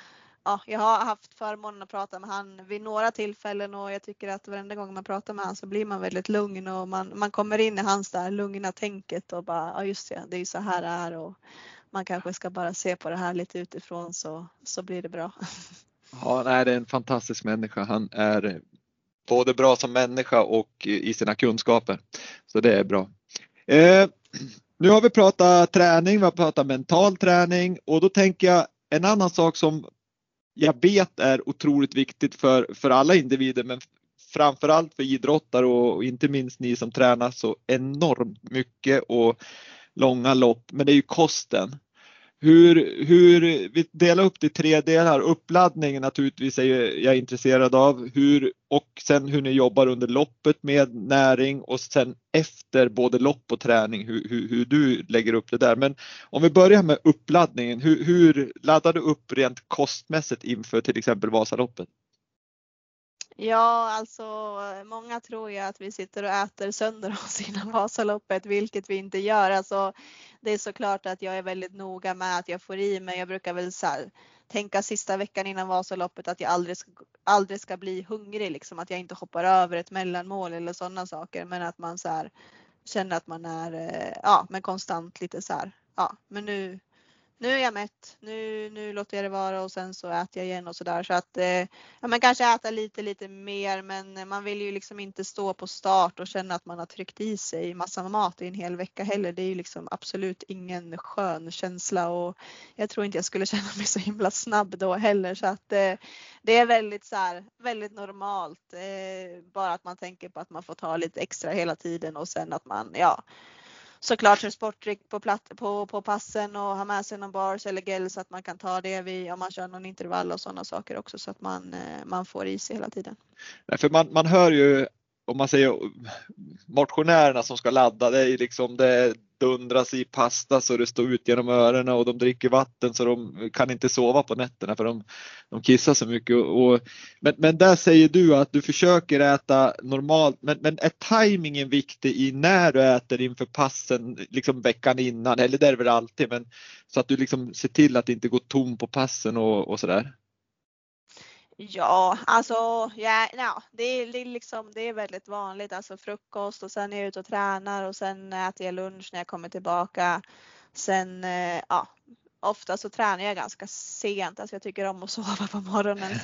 ja, jag har haft förmånen att prata med han vid några tillfällen och jag tycker att varenda gång man pratar med han så blir man väldigt lugn och man, man kommer in i hans där lugna tänket och bara, ja just det, det är ju så här det är och man kanske ska bara se på det här lite utifrån så, så blir det bra. Ja, nej, det är en fantastisk människa. Han är både bra som människa och i sina kunskaper. Så det är bra. Eh, nu har vi pratat träning, vi har pratat mental träning och då tänker jag en annan sak som jag vet är otroligt viktigt för, för alla individer men framförallt för idrottare och inte minst ni som tränar så enormt mycket och långa lopp. Men det är ju kosten. Hur, hur, vi delar upp det i tre delar. Uppladdning naturligtvis är jag intresserad av. Hur, och sen hur ni jobbar under loppet med näring och sen efter både lopp och träning hur, hur, hur du lägger upp det där. Men om vi börjar med uppladdningen. Hur, hur laddar du upp rent kostmässigt inför till exempel Vasaloppet? Ja, alltså många tror ju att vi sitter och äter sönder oss innan Vasaloppet, vilket vi inte gör. Alltså, det är såklart att jag är väldigt noga med att jag får i mig. Jag brukar väl så här, tänka sista veckan innan Vasaloppet att jag aldrig ska, aldrig ska bli hungrig, liksom att jag inte hoppar över ett mellanmål eller sådana saker, men att man så här, känner att man är eh, ja, men konstant lite så här. Ja, men nu, nu är jag mätt, nu, nu låter jag det vara och sen så äter jag igen och sådär. Så att eh, ja, man kanske äter lite, lite mer men man vill ju liksom inte stå på start och känna att man har tryckt i sig massa mat i en hel vecka heller. Det är ju liksom absolut ingen skön känsla och jag tror inte jag skulle känna mig så himla snabb då heller så att eh, det är väldigt så här, väldigt normalt. Eh, bara att man tänker på att man får ta lite extra hela tiden och sen att man ja såklart en sportdryck på, platt, på, på passen och ha med sig någon bars eller gel så att man kan ta det vid, om man kör någon intervall och sådana saker också så att man, eh, man får i sig hela tiden. Nej, för man, man hör ju om man säger motionärerna som ska ladda, det är liksom det dundras i pasta så det står ut genom öronen och de dricker vatten så de kan inte sova på nätterna för de, de kissar så mycket. Och, men, men där säger du att du försöker äta normalt men, men är tajmingen viktig i när du äter inför passen, liksom veckan innan, eller det är det väl alltid, men så att du liksom ser till att det inte går tom på passen och, och sådär? Ja, alltså ja, ja, det, är, det, är liksom, det är väldigt vanligt. Alltså frukost och sen är jag ute och tränar och sen äter jag lunch när jag kommer tillbaka. Sen eh, ja, ofta så tränar jag ganska sent. Alltså jag tycker om att sova på morgonen.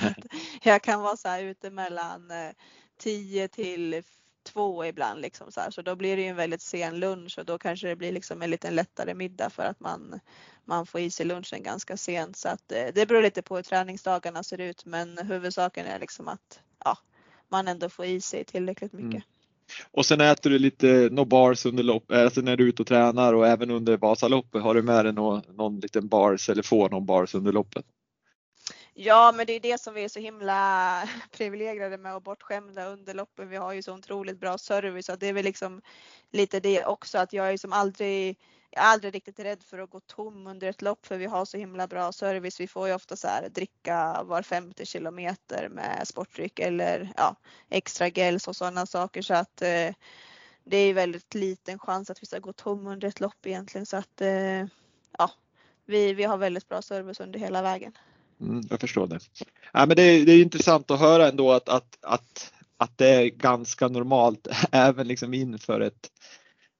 Så jag kan vara så här ute mellan eh, 10 till 2 ibland liksom så här. Så då blir det ju en väldigt sen lunch och då kanske det blir liksom en liten lättare middag för att man, man får i sig lunchen ganska sent. Så att eh, det beror lite på hur träningsdagarna ser ut men huvudsaken är liksom att ja, man ändå får i sig tillräckligt mycket. Mm. Och sen äter du lite no bars under lopp, alltså när du är ute och tränar och även under Vasaloppet. Har du med dig någon, någon liten bars eller får någon bars under loppet? Ja, men det är det som vi är så himla privilegierade med och bortskämda under loppen. Vi har ju så otroligt bra service och det är väl liksom lite det också att jag är som aldrig jag är aldrig riktigt rädd för att gå tom under ett lopp för vi har så himla bra service. Vi får ju ofta så här dricka var 50 kilometer med sportdryck eller ja, extra gels och sådana saker så att eh, det är väldigt liten chans att vi ska gå tom under ett lopp egentligen så att eh, ja, vi, vi har väldigt bra service under hela vägen. Mm, jag förstår det. Ja, men det, är, det är intressant att höra ändå att, att, att, att det är ganska normalt även liksom inför ett,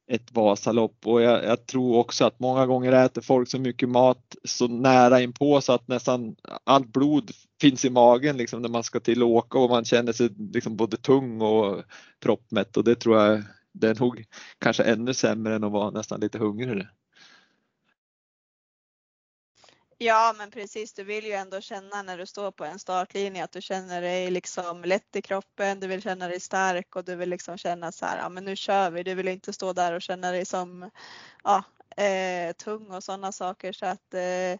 ett Vasalopp och jag, jag, tror också att många gånger äter folk så mycket mat så nära inpå så att nästan allt blod finns i magen liksom när man ska till och åka och man känner sig liksom både tung och proppmätt och det tror jag det är nog kanske ännu sämre än att vara nästan lite hungrig. Ja men precis, du vill ju ändå känna när du står på en startlinje att du känner dig liksom lätt i kroppen, du vill känna dig stark och du vill liksom känna så här, ja men nu kör vi. Du vill inte stå där och känna dig som ja, eh, tung och sådana saker så att eh,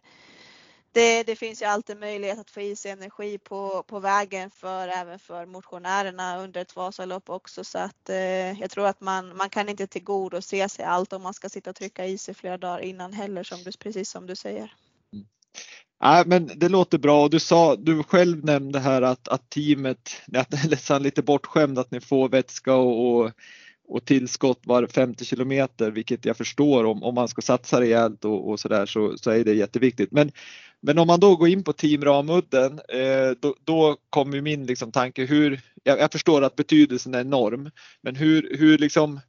det, det, finns ju alltid möjlighet att få i sig energi på, på vägen för även för motionärerna under ett Vasalopp också så att eh, jag tror att man, man kan inte tillgodose sig allt om man ska sitta och trycka i sig flera dagar innan heller som du, precis som du säger. Nej, men det låter bra och du sa, du själv nämnde här att, att teamet, nästan lite bortskämd att ni får vätska och, och, och tillskott var 50 kilometer, vilket jag förstår om, om man ska satsa rejält och, och så där så, så är det jätteviktigt. Men, men om man då går in på Team Ramudden, eh, då, då kommer min liksom tanke hur, jag, jag, förstår att betydelsen är enorm, men hur, hur liksom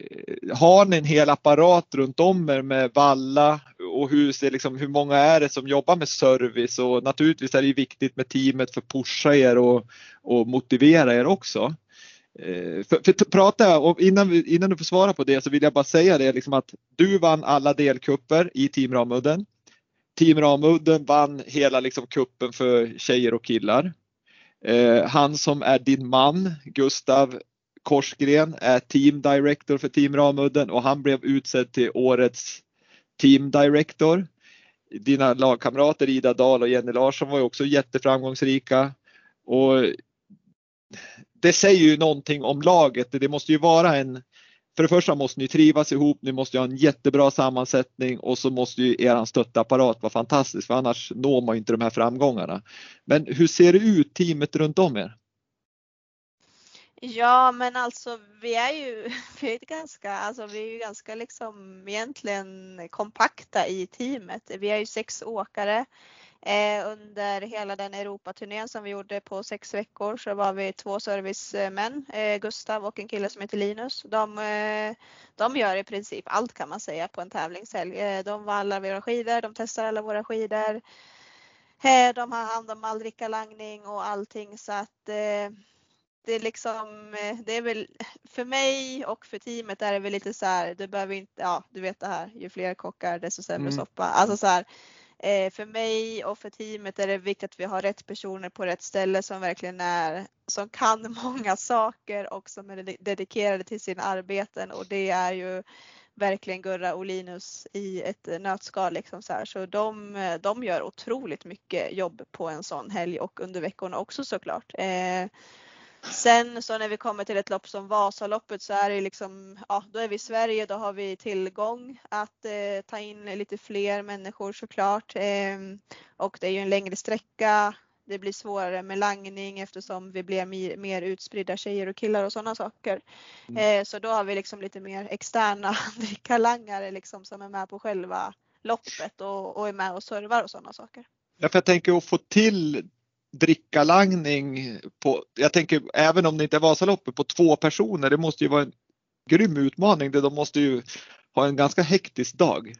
eh, har ni en hel apparat runt om er med valla och hur, ser liksom, hur många är det som jobbar med service och naturligtvis är det viktigt med teamet för att pusha er och, och motivera er också. Eh, för, för prata, och innan, innan du får svara på det så vill jag bara säga det liksom att du vann alla delkupper i Team Ramudden. Team Ramudden vann hela liksom kuppen för tjejer och killar. Eh, han som är din man, Gustav Korsgren, är Team Director för Team Ramudden och han blev utsedd till årets Team Director. Dina lagkamrater Ida Dahl och Jenny Larsson var ju också jätteframgångsrika. Och det säger ju någonting om laget. Det måste ju vara en för det första måste ni trivas ihop, ni måste ha en jättebra sammansättning och så måste ju er stöttapparat vara fantastisk för annars når man inte de här framgångarna. Men hur ser det ut teamet runt om er? Ja men alltså vi är ju vi är ganska, alltså, vi är ju ganska liksom egentligen kompakta i teamet. Vi är ju sex åkare. Eh, under hela den Europaturnén som vi gjorde på sex veckor så var vi två servicemän, eh, Gustav och en kille som heter Linus. De, eh, de gör i princip allt kan man säga på en tävlingshelg. Eh, de vallar våra skidor, de testar alla våra skidor. Eh, de har hand om all drickalangning och allting så att eh, det är liksom, det är väl för mig och för teamet är det väl lite så här, du behöver inte, ja du vet det här, ju fler kockar desto sämre mm. soppa. Alltså så här, Eh, för mig och för teamet är det viktigt att vi har rätt personer på rätt ställe som verkligen är, som kan många saker och som är dedikerade till sina arbeten och det är ju verkligen Gurra och Linus i ett nötskal. Liksom så här. så de, de gör otroligt mycket jobb på en sån helg och under veckorna också såklart. Sen så när vi kommer till ett lopp som Vasaloppet så är det liksom, ja då är vi i Sverige, då har vi tillgång att eh, ta in lite fler människor såklart. Eh, och det är ju en längre sträcka. Det blir svårare med langning eftersom vi blir mer, mer utspridda tjejer och killar och sådana saker. Mm. Eh, så då har vi liksom lite mer externa drickalangare liksom som är med på själva loppet och, och är med och servar och sådana saker. Ja, för jag tänker att få till drickalangning på, jag tänker även om det inte är Vasaloppet, på två personer. Det måste ju vara en grym utmaning. De måste ju ha en ganska hektisk dag.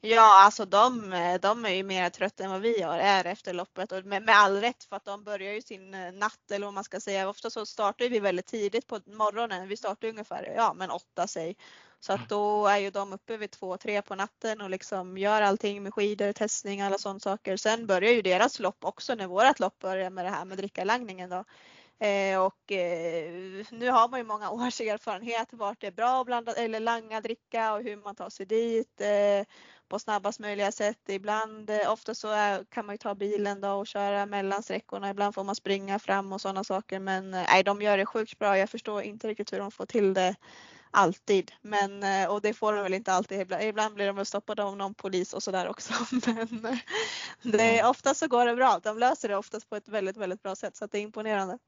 Ja, alltså de, de är ju mer trötta än vad vi är efter loppet och med, med all rätt för att de börjar ju sin eh, natt eller vad man ska säga. Ofta så startar vi väldigt tidigt på morgonen. Vi startar ungefär, ja men åtta säg. Så att då är ju de uppe vid två, tre på natten och liksom gör allting med skidor, testning, alla sådana saker. Sen börjar ju deras lopp också när vårat lopp börjar med det här med drickalangningen då. Eh, och eh, nu har man ju många års erfarenhet vart det är bra att blanda eller langa dricka och hur man tar sig dit eh, på snabbast möjliga sätt. Ibland, eh, ofta så är, kan man ju ta bilen då och köra mellan sträckorna. Ibland får man springa fram och sådana saker. Men eh, nej, de gör det sjukt bra. Jag förstår inte riktigt hur de får till det alltid. Men, eh, och det får de väl inte alltid. Ibland blir de väl stoppade av någon polis och sådär också. Men det, ofta så går det bra. De löser det oftast på ett väldigt, väldigt bra sätt så det är imponerande.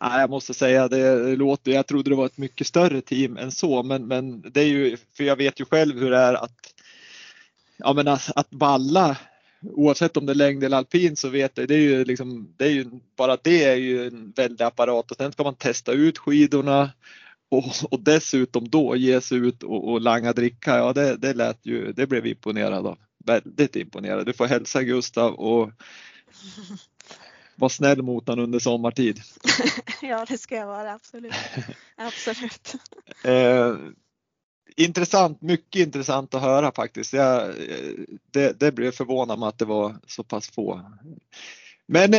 Ja, jag måste säga det låter, jag trodde det var ett mycket större team än så men, men det är ju, för jag vet ju själv hur det är att, ja men att, att valla oavsett om det är längd eller alpin så vet jag, det är ju liksom, det är ju, bara det är ju en väldig apparat och sen ska man testa ut skidorna och, och dessutom då ge sig ut och, och langa dricka, ja det, det lät ju, det blev vi av. Väldigt imponerad. Du får hälsa Gustav och vara snäll mot honom under sommartid. ja det ska jag vara, absolut. absolut. eh, intressant, mycket intressant att höra faktiskt. Jag, det, det blev förvånad med att det var så pass få. Men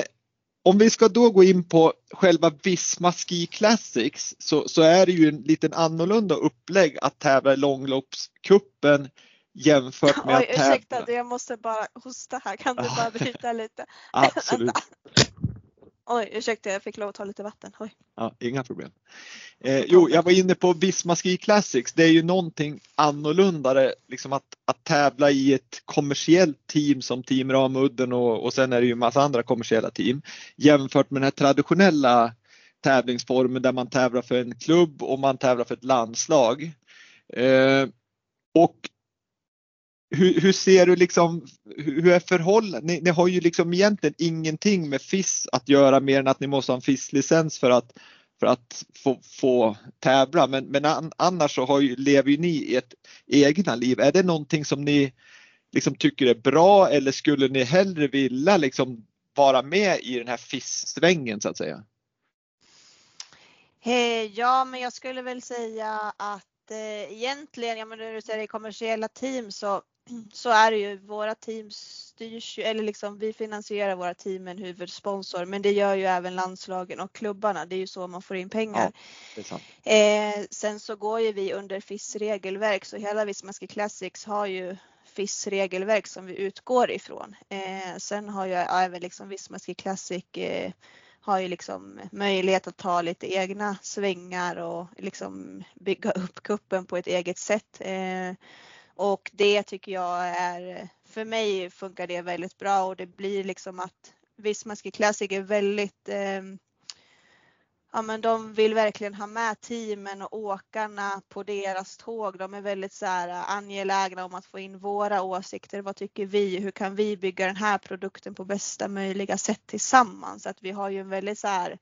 om vi ska då gå in på själva Visma Ski Classics så, så är det ju en liten annorlunda upplägg att tävla i långloppskuppen jämfört med Oj, att tävla. Ursäkta, jag måste bara hosta här. Kan du bara bryta lite? Absolut. Oj, ursäkta jag fick lov att ta lite vatten. Oj. Ja, inga problem. Eh, jo, jag var inne på Visma Ski Classics. Det är ju någonting annorlunda liksom att, att tävla i ett kommersiellt team som Team Ramudden och, och sen är det ju massa andra kommersiella team jämfört med den här traditionella tävlingsformen där man tävlar för en klubb och man tävlar för ett landslag. Eh, och hur, hur, ser du liksom, hur är förhållandet? Ni, ni, har ju liksom egentligen ingenting med FIS att göra mer än att ni måste ha en FIS-licens för att, för att få, få tävla. Men, men annars så har ju, lever ju ni ert egna liv. Är det någonting som ni liksom tycker är bra eller skulle ni hellre vilja liksom vara med i den här FIS-svängen så att säga? Eh, ja, men jag skulle väl säga att eh, egentligen, ja men när du säger kommersiella team så så är det ju, våra team styrs ju, eller liksom vi finansierar våra team med en huvudsponsor men det gör ju även landslagen och klubbarna. Det är ju så man får in pengar. Ja, eh, sen så går ju vi under FIS regelverk så hela Vismaski Classics har ju FIS regelverk som vi utgår ifrån. Eh, sen har ju även liksom Vismaski Classic eh, har ju liksom möjlighet att ta lite egna svängar och liksom bygga upp kuppen på ett eget sätt. Eh, och det tycker jag är, för mig funkar det väldigt bra och det blir liksom att Vismaski Classic är väldigt eh, Ja men de vill verkligen ha med teamen och åkarna på deras tåg. De är väldigt så här eh, angelägna om att få in våra åsikter. Vad tycker vi? Hur kan vi bygga den här produkten på bästa möjliga sätt tillsammans? Att vi har ju en väldigt så här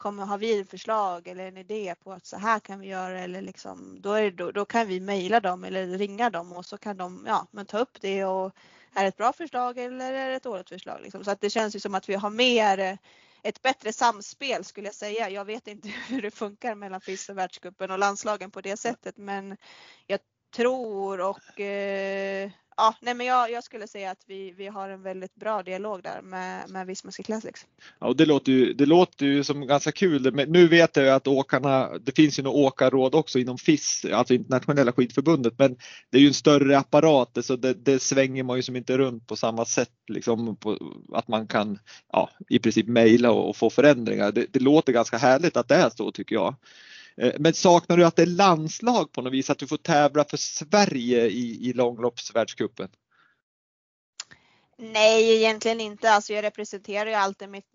kommer, har vi ett förslag eller en idé på att så här kan vi göra eller liksom, då, är då, då kan vi mejla dem eller ringa dem och så kan de ja, men ta upp det och är det ett bra förslag eller är det ett dåligt förslag? Liksom. Så att det känns ju som att vi har mer ett bättre samspel skulle jag säga. Jag vet inte hur det funkar mellan FIS och världscupen och landslagen på det sättet men jag tror och eh, ja, nej men jag, jag, skulle säga att vi, vi har en väldigt bra dialog där med, med Vismaski Classics. Ja, och det låter ju, det låter ju som ganska kul. Men nu vet jag ju att åkarna, det finns ju något åkarråd också inom FIS, alltså internationella skidförbundet, men det är ju en större apparat så det, det svänger man ju som inte runt på samma sätt liksom på, att man kan ja, i princip mejla och, och, få förändringar. Det, det låter ganska härligt att det är så tycker jag. Eh, men saknar du att det är landslag på något vis, att du får tävla för Sverige i, i långloppsvärldscupen? Nej, egentligen inte. Alltså jag representerar ju alltid mitt,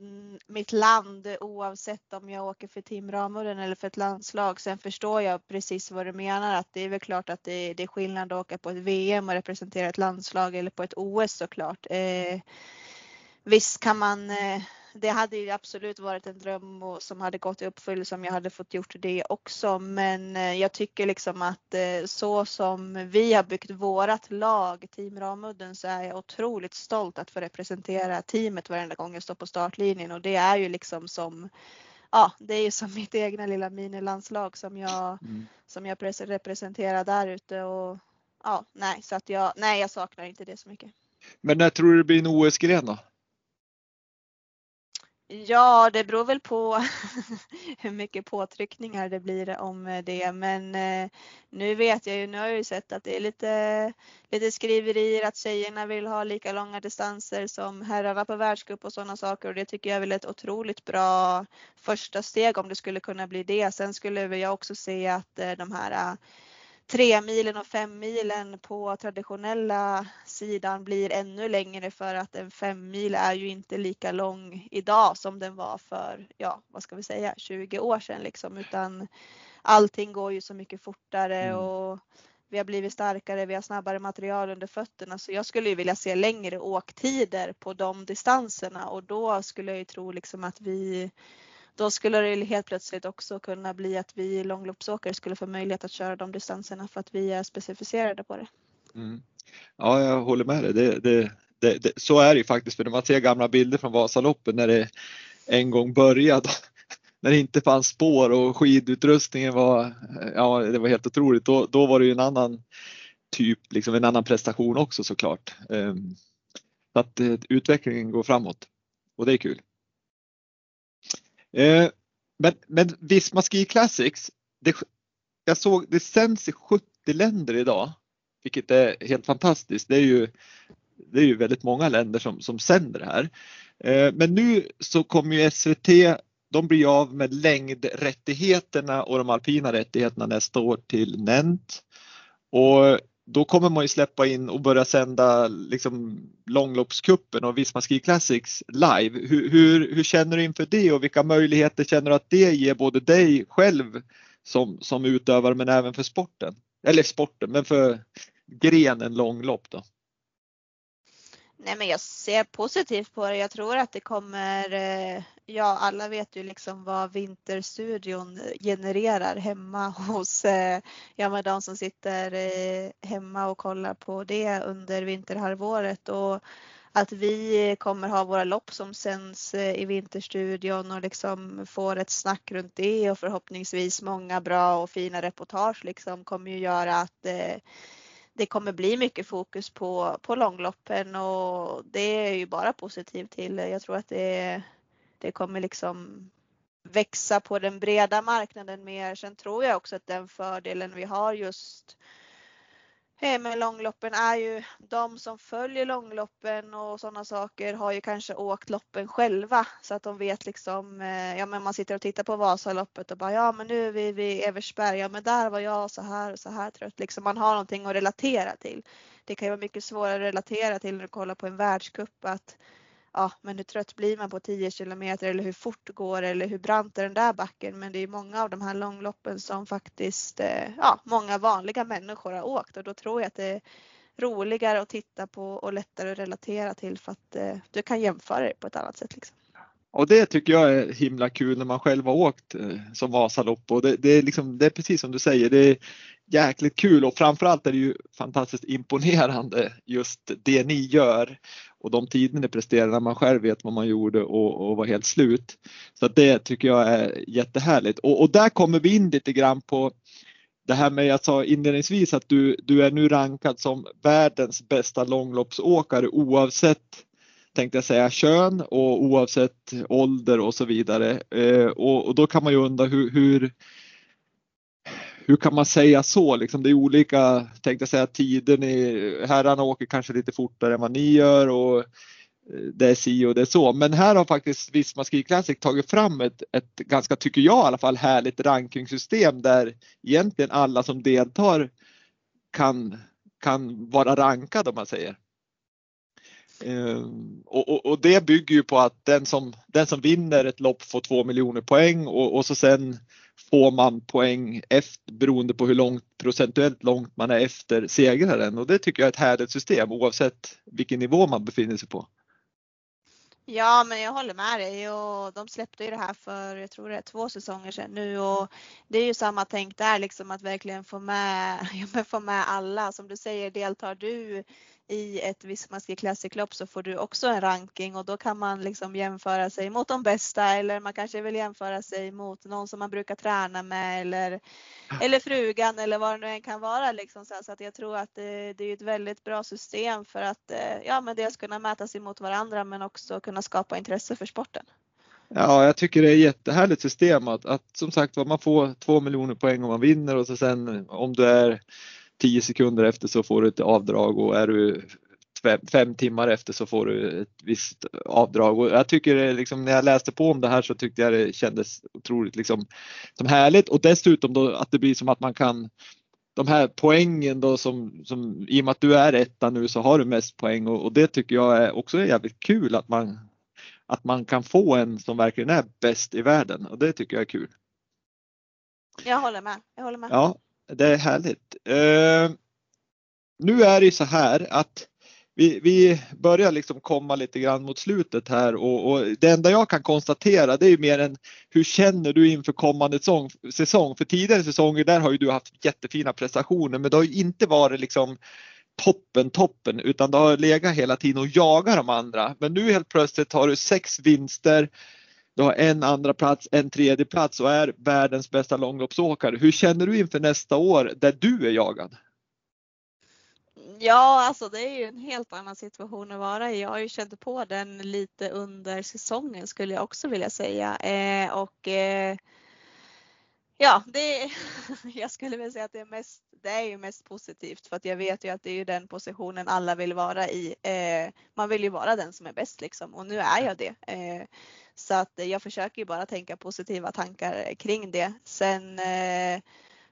mitt land oavsett om jag åker för Team Ramudden eller för ett landslag. Sen förstår jag precis vad du menar att det är väl klart att det, det är skillnad att åka på ett VM och representera ett landslag eller på ett OS såklart. Eh, visst kan man eh, det hade ju absolut varit en dröm och, som hade gått i uppfyllelse om jag hade fått gjort det också. Men eh, jag tycker liksom att eh, så som vi har byggt vårat lag, Team Ramudden, så är jag otroligt stolt att få representera teamet varenda gång jag står på startlinjen och det är ju liksom som Ja, det är ju som mitt egna lilla minilandslag som jag, mm. som jag representerar där ute och ja, nej, så att jag, nej, jag saknar inte det så mycket. Men när tror du det blir en OS-gren då? Ja, det beror väl på hur mycket påtryckningar det blir om det. Men eh, nu vet jag ju, nu har jag ju sett att det är lite, lite skriverier att tjejerna vill ha lika långa distanser som herrarna på världscup och sådana saker. Och det tycker jag är väl ett otroligt bra första steg om det skulle kunna bli det. Sen skulle jag också se att eh, de här tre milen och fem milen på traditionella sidan blir ännu längre för att en fem mil är ju inte lika lång idag som den var för, ja vad ska vi säga, 20 år sedan liksom utan allting går ju så mycket fortare mm. och vi har blivit starkare, vi har snabbare material under fötterna så jag skulle ju vilja se längre åktider på de distanserna och då skulle jag ju tro liksom att vi då skulle det helt plötsligt också kunna bli att vi långloppsåkare skulle få möjlighet att köra de distanserna för att vi är specificerade på det. Mm. Ja, jag håller med dig. Det, det, det, det, så är det ju faktiskt för när man ser gamla bilder från Vasaloppet när det en gång började när det inte fanns spår och skidutrustningen var, ja det var helt otroligt. Då, då var det ju en annan typ, liksom en annan prestation också såklart. Ehm, så att eh, utvecklingen går framåt och det är kul. Eh, men, men Visma Ski Classics, det, jag såg det sänds i 70 länder idag, vilket är helt fantastiskt. Det är ju, det är ju väldigt många länder som, som sänder det här. Eh, men nu så kommer ju SVT, de blir av med längdrättigheterna och de alpina rättigheterna nästa år till NENT. Och då kommer man ju släppa in och börja sända liksom långloppskuppen och Visma Ski Classics live. Hur, hur, hur, känner du inför det och vilka möjligheter känner du att det ger både dig själv som, som utövare men även för sporten? Eller sporten, men för grenen långlopp då? Nej men jag ser positivt på det. Jag tror att det kommer, eh, ja alla vet ju liksom vad Vinterstudion eh, genererar hemma hos, ja men de som sitter eh, hemma och kollar på det under vinterhalvåret och att vi kommer ha våra lopp som sänds i Vinterstudion och liksom får ett snack runt det och förhoppningsvis många bra och fina reportage liksom kommer ju göra att det kommer bli mycket fokus på, på långloppen och det är ju bara positivt till. Jag tror att det, det kommer liksom växa på den breda marknaden mer. Sen tror jag också att den fördelen vi har just med långloppen är ju de som följer långloppen och sådana saker har ju kanske åkt loppen själva så att de vet liksom, eh, ja men man sitter och tittar på Vasaloppet och bara ja men nu är vi vid Eversberg, ja men där var jag så här och så här trött. Liksom man har någonting att relatera till. Det kan ju vara mycket svårare att relatera till när du kollar på en världscup att ja, men hur trött blir man på 10 kilometer eller hur fort går det eller hur brant är den där backen? Men det är många av de här långloppen som faktiskt, eh, ja, många vanliga människor har åkt och då tror jag att det är roligare att titta på och lättare att relatera till för att eh, du kan jämföra det på ett annat sätt. Liksom. Och det tycker jag är himla kul när man själv har åkt eh, som Vasalopp och det, det, är liksom, det är precis som du säger, det är jäkligt kul och framförallt är det ju fantastiskt imponerande just det ni gör och de tiderna det presterar när man själv vet vad man gjorde och, och var helt slut. Så det tycker jag är jättehärligt och, och där kommer vi in lite grann på det här med jag sa inledningsvis att du, du är nu rankad som världens bästa långloppsåkare oavsett tänkte jag säga kön och oavsett ålder och så vidare. Eh, och, och, då kan man ju undra hur, hur, hur kan man säga så? Liksom det är olika, tänkte jag säga, tider. Ni, herrarna åker kanske lite fortare än vad ni gör och eh, det är si och det är så. Men här har faktiskt Visma Ski Classic tagit fram ett, ett ganska, tycker jag i alla fall, härligt rankingsystem där egentligen alla som deltar kan, kan vara rankade om man säger. Eh, och, och, och, det bygger ju på att den som, den som vinner ett lopp får två miljoner poäng och, och så sen får man poäng efter, beroende på hur långt, procentuellt långt man är efter segraren och det tycker jag är ett härligt system oavsett vilken nivå man befinner sig på. Ja, men jag håller med dig och de släppte ju det här för, jag tror det är två säsonger sedan nu och det är ju samma tänk där liksom att verkligen få med, ja, få med alla. Som du säger, deltar du i ett Vismaski Classic-lopp så får du också en ranking och då kan man liksom jämföra sig mot de bästa eller man kanske vill jämföra sig mot någon som man brukar träna med eller, eller frugan eller vad det nu än kan vara. Liksom. Så att jag tror att det, det är ett väldigt bra system för att eh, ja, men dels kunna mäta sig mot varandra men också kunna skapa intresse för sporten. Ja, jag tycker det är ett jättehärligt system att, att som sagt man får två miljoner poäng om man vinner och så sen om du är 10 sekunder efter så får du ett avdrag och är du fem timmar efter så får du ett visst avdrag och jag tycker liksom när jag läste på om det här så tyckte jag det kändes otroligt liksom som härligt och dessutom då att det blir som att man kan de här poängen då som, som i och med att du är etta nu så har du mest poäng och, och det tycker jag är också är jävligt kul att man att man kan få en som verkligen är bäst i världen och det tycker jag är kul. Jag håller med. Jag håller med. Ja, det är härligt. Uh, nu är det ju så här att vi, vi börjar liksom komma lite grann mot slutet här och, och, det enda jag kan konstatera det är mer än hur känner du inför kommande säsong? säsong? För tidigare säsonger där har ju du haft jättefina prestationer men det har ju inte varit liksom toppen toppen utan det har legat hela tiden och jagat de andra. Men nu helt plötsligt har du sex vinster du har en andra plats, en tredje plats och är världens bästa långloppsåkare. Hur känner du inför nästa år där du är jagad? Ja, alltså det är ju en helt annan situation att vara i. Jag har ju känt på den lite under säsongen skulle jag också vilja säga. Eh, och eh, ja, det, jag skulle väl säga att det är, mest, det är ju mest positivt för att jag vet ju att det är ju den positionen alla vill vara i. Eh, man vill ju vara den som är bäst liksom och nu är jag det. Eh, så att jag försöker ju bara tänka positiva tankar kring det. Sen eh,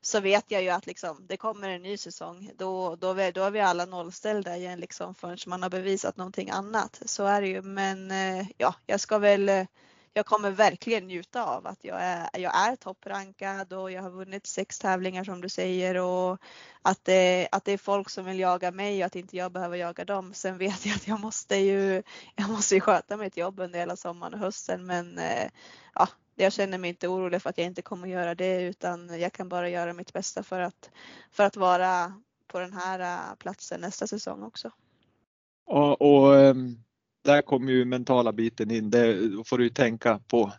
så vet jag ju att liksom, det kommer en ny säsong. Då, då, då är vi alla nollställda igen liksom, förrän man har bevisat någonting annat. Så är det ju. Men eh, ja, jag ska väl jag kommer verkligen njuta av att jag är, jag är topprankad och jag har vunnit sex tävlingar som du säger och att det, att det är folk som vill jaga mig och att inte jag behöver jaga dem. Sen vet jag att jag måste ju, jag måste ju sköta mitt jobb under hela sommaren och hösten men eh, ja, jag känner mig inte orolig för att jag inte kommer göra det utan jag kan bara göra mitt bästa för att, för att vara på den här eh, platsen nästa säsong också. Och, och där kommer ju mentala biten in. Det, då får du tänka på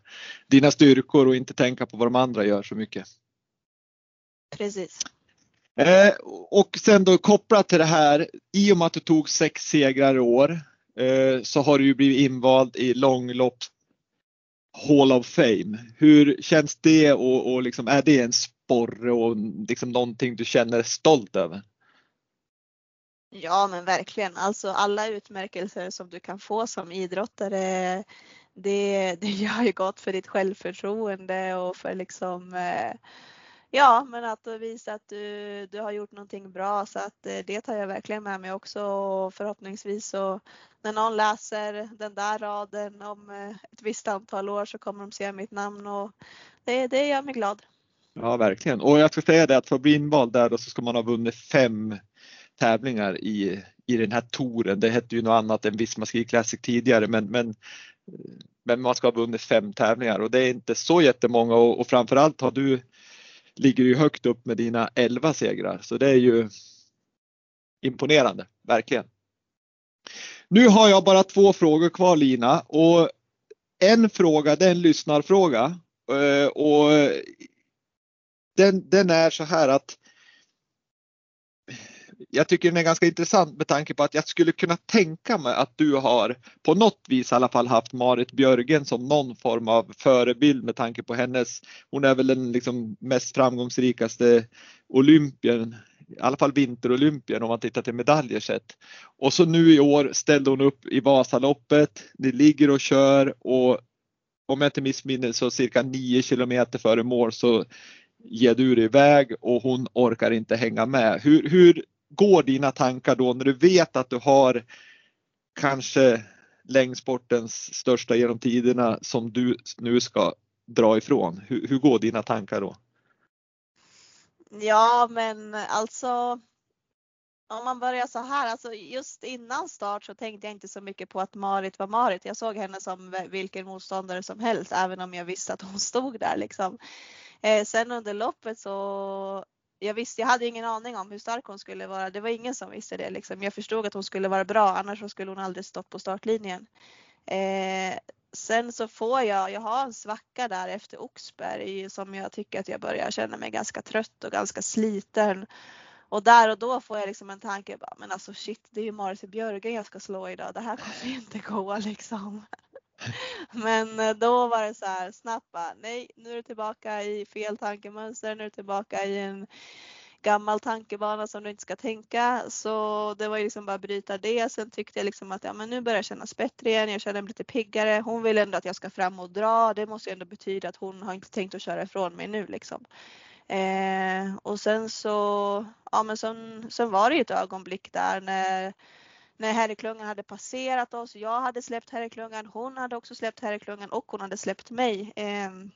dina styrkor och inte tänka på vad de andra gör så mycket. Precis. Eh, och sen då kopplat till det här, i och med att du tog sex segrar i år eh, så har du ju blivit invald i långlopp Hall of Fame. Hur känns det och, och liksom, är det en sporre och liksom någonting du känner stolt över? Ja men verkligen, alltså alla utmärkelser som du kan få som idrottare det, det gör ju gott för ditt självförtroende och för liksom eh, Ja men att visa att du, du har gjort någonting bra. Så att eh, det tar jag verkligen med mig också. Och förhoppningsvis så när någon läser den där raden om eh, ett visst antal år så kommer de se mitt namn och det, det gör mig glad. Ja verkligen. Och jag ska säga det att för att bli invald där då så ska man ha vunnit fem tävlingar i, i den här touren. Det hette ju något annat än Visma Ski Classic tidigare men, men, men man ska ha vunnit fem tävlingar och det är inte så jättemånga och, och framförallt har du ligger du högt upp med dina 11 segrar så det är ju imponerande, verkligen. Nu har jag bara två frågor kvar Lina och en fråga det är en lyssnarfråga eh, och den, den är så här att jag tycker den är ganska intressant med tanke på att jag skulle kunna tänka mig att du har på något vis i alla fall haft Marit Björgen som någon form av förebild med tanke på hennes, hon är väl den liksom mest framgångsrikaste olympien, i alla fall vinterolympien om man tittar till medaljer sett. Och så nu i år ställde hon upp i Vasaloppet, ni ligger och kör och om jag inte missminner så cirka 9 kilometer före mål så ger du dig iväg och hon orkar inte hänga med. Hur, hur går dina tankar då när du vet att du har kanske längdsportens största genom tiderna som du nu ska dra ifrån? Hur, hur går dina tankar då? Ja men alltså om man börjar så här, alltså just innan start så tänkte jag inte så mycket på att Marit var Marit. Jag såg henne som vilken motståndare som helst, även om jag visste att hon stod där liksom. Eh, sen under loppet så jag visste, jag hade ingen aning om hur stark hon skulle vara. Det var ingen som visste det liksom. Jag förstod att hon skulle vara bra, annars skulle hon aldrig stått på startlinjen. Eh, sen så får jag, jag har en svacka där efter Oxberg som jag tycker att jag börjar känna mig ganska trött och ganska sliten. Och där och då får jag liksom en tanke, bara, men alltså shit, det är ju Marit Björgen jag ska slå idag. Det här kommer inte gå liksom. Men eh, då var det så här snabbt bara, nej nu är du tillbaka i fel tankemönster, nu är du tillbaka i en gammal tankebana som du inte ska tänka. Så det var ju liksom bara bryta det. Sen tyckte jag liksom att ja, men nu börjar jag kännas bättre igen. Jag känner mig lite piggare. Hon vill ändå att jag ska fram och dra. Det måste ju ändå betyda att hon har inte tänkt att köra ifrån mig nu liksom. Eh, och sen så, ja men sen, sen var det ju ett ögonblick där när när herrklungan hade passerat oss. Jag hade släppt herrklungan, hon hade också släppt herrklungan och hon hade släppt mig. Ehm,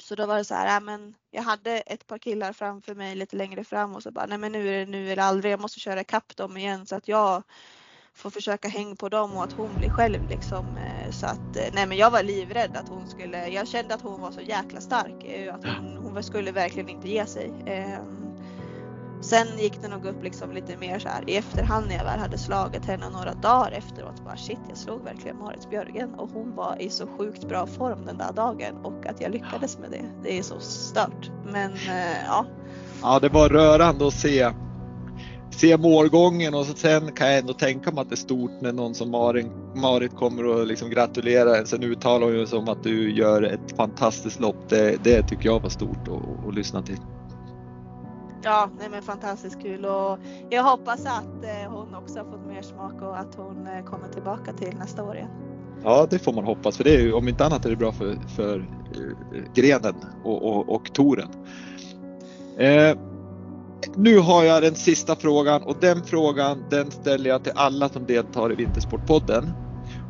så då var det så här, äh, men jag hade ett par killar framför mig lite längre fram och så bara, nej men nu är det nu eller aldrig. Jag måste köra ikapp dem igen så att jag får försöka hänga på dem och att hon blir själv liksom. Eh, så att, eh, nej men jag var livrädd att hon skulle, jag kände att hon var så jäkla stark. Eh, att hon, hon skulle verkligen inte ge sig. Ehm, Sen gick det nog upp liksom lite mer så här i efterhand när jag väl hade slagit henne några dagar efteråt. Bara shit, jag slog verkligen Marit Björgen och hon var i så sjukt bra form den där dagen och att jag lyckades med det. Det är så stört. Men eh, ja. Ja, det var rörande att se se målgången och sen kan jag ändå tänka mig att det är stort när någon som Marin, Marit kommer och liksom gratulerar en. Sen uttalar hon ju som att du gör ett fantastiskt lopp. Det, det tycker jag var stort att, att lyssna till. Ja, nej men fantastiskt kul och jag hoppas att eh, hon också har fått mer smak och att hon eh, kommer tillbaka till nästa år igen. Ja, det får man hoppas för det är ju, om inte annat är det bra för, för eh, grenen och, och, och toren. Eh, nu har jag den sista frågan och den frågan den ställer jag till alla som deltar i Vintersportpodden.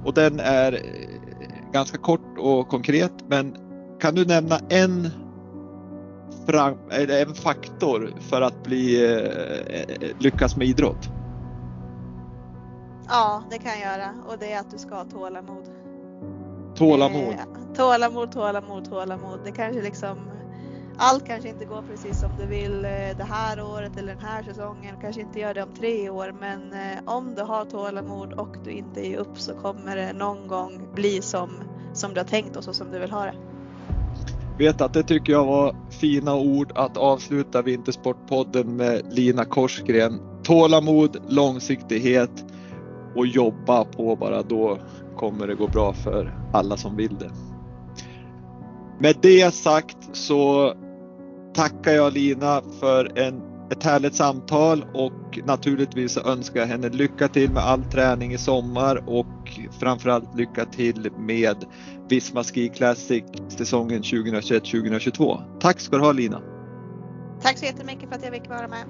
Och den är ganska kort och konkret men kan du nämna en, en faktor för att bli, eh, lyckas med idrott? Ja, det kan jag göra och det är att du ska ha tålamod. Tålamod. Eh, tålamod, tålamod, tålamod. Det kanske liksom allt kanske inte går precis som du vill eh, det här året eller den här säsongen. Kanske inte gör det om tre år, men eh, om du har tålamod och du inte ger upp så kommer det någon gång bli som, som du har tänkt och så som du vill ha det. Vet att det tycker jag var fina ord att avsluta Vintersportpodden med Lina Korsgren. Tålamod, långsiktighet och jobba på bara då kommer det gå bra för alla som vill det. Med det sagt så tackar jag Lina för en, ett härligt samtal och naturligtvis önskar jag henne lycka till med all träning i sommar och framförallt lycka till med Visma Ski Classic säsongen 2021-2022. Tack ska du ha Lina! Tack så jättemycket för att jag fick vara med.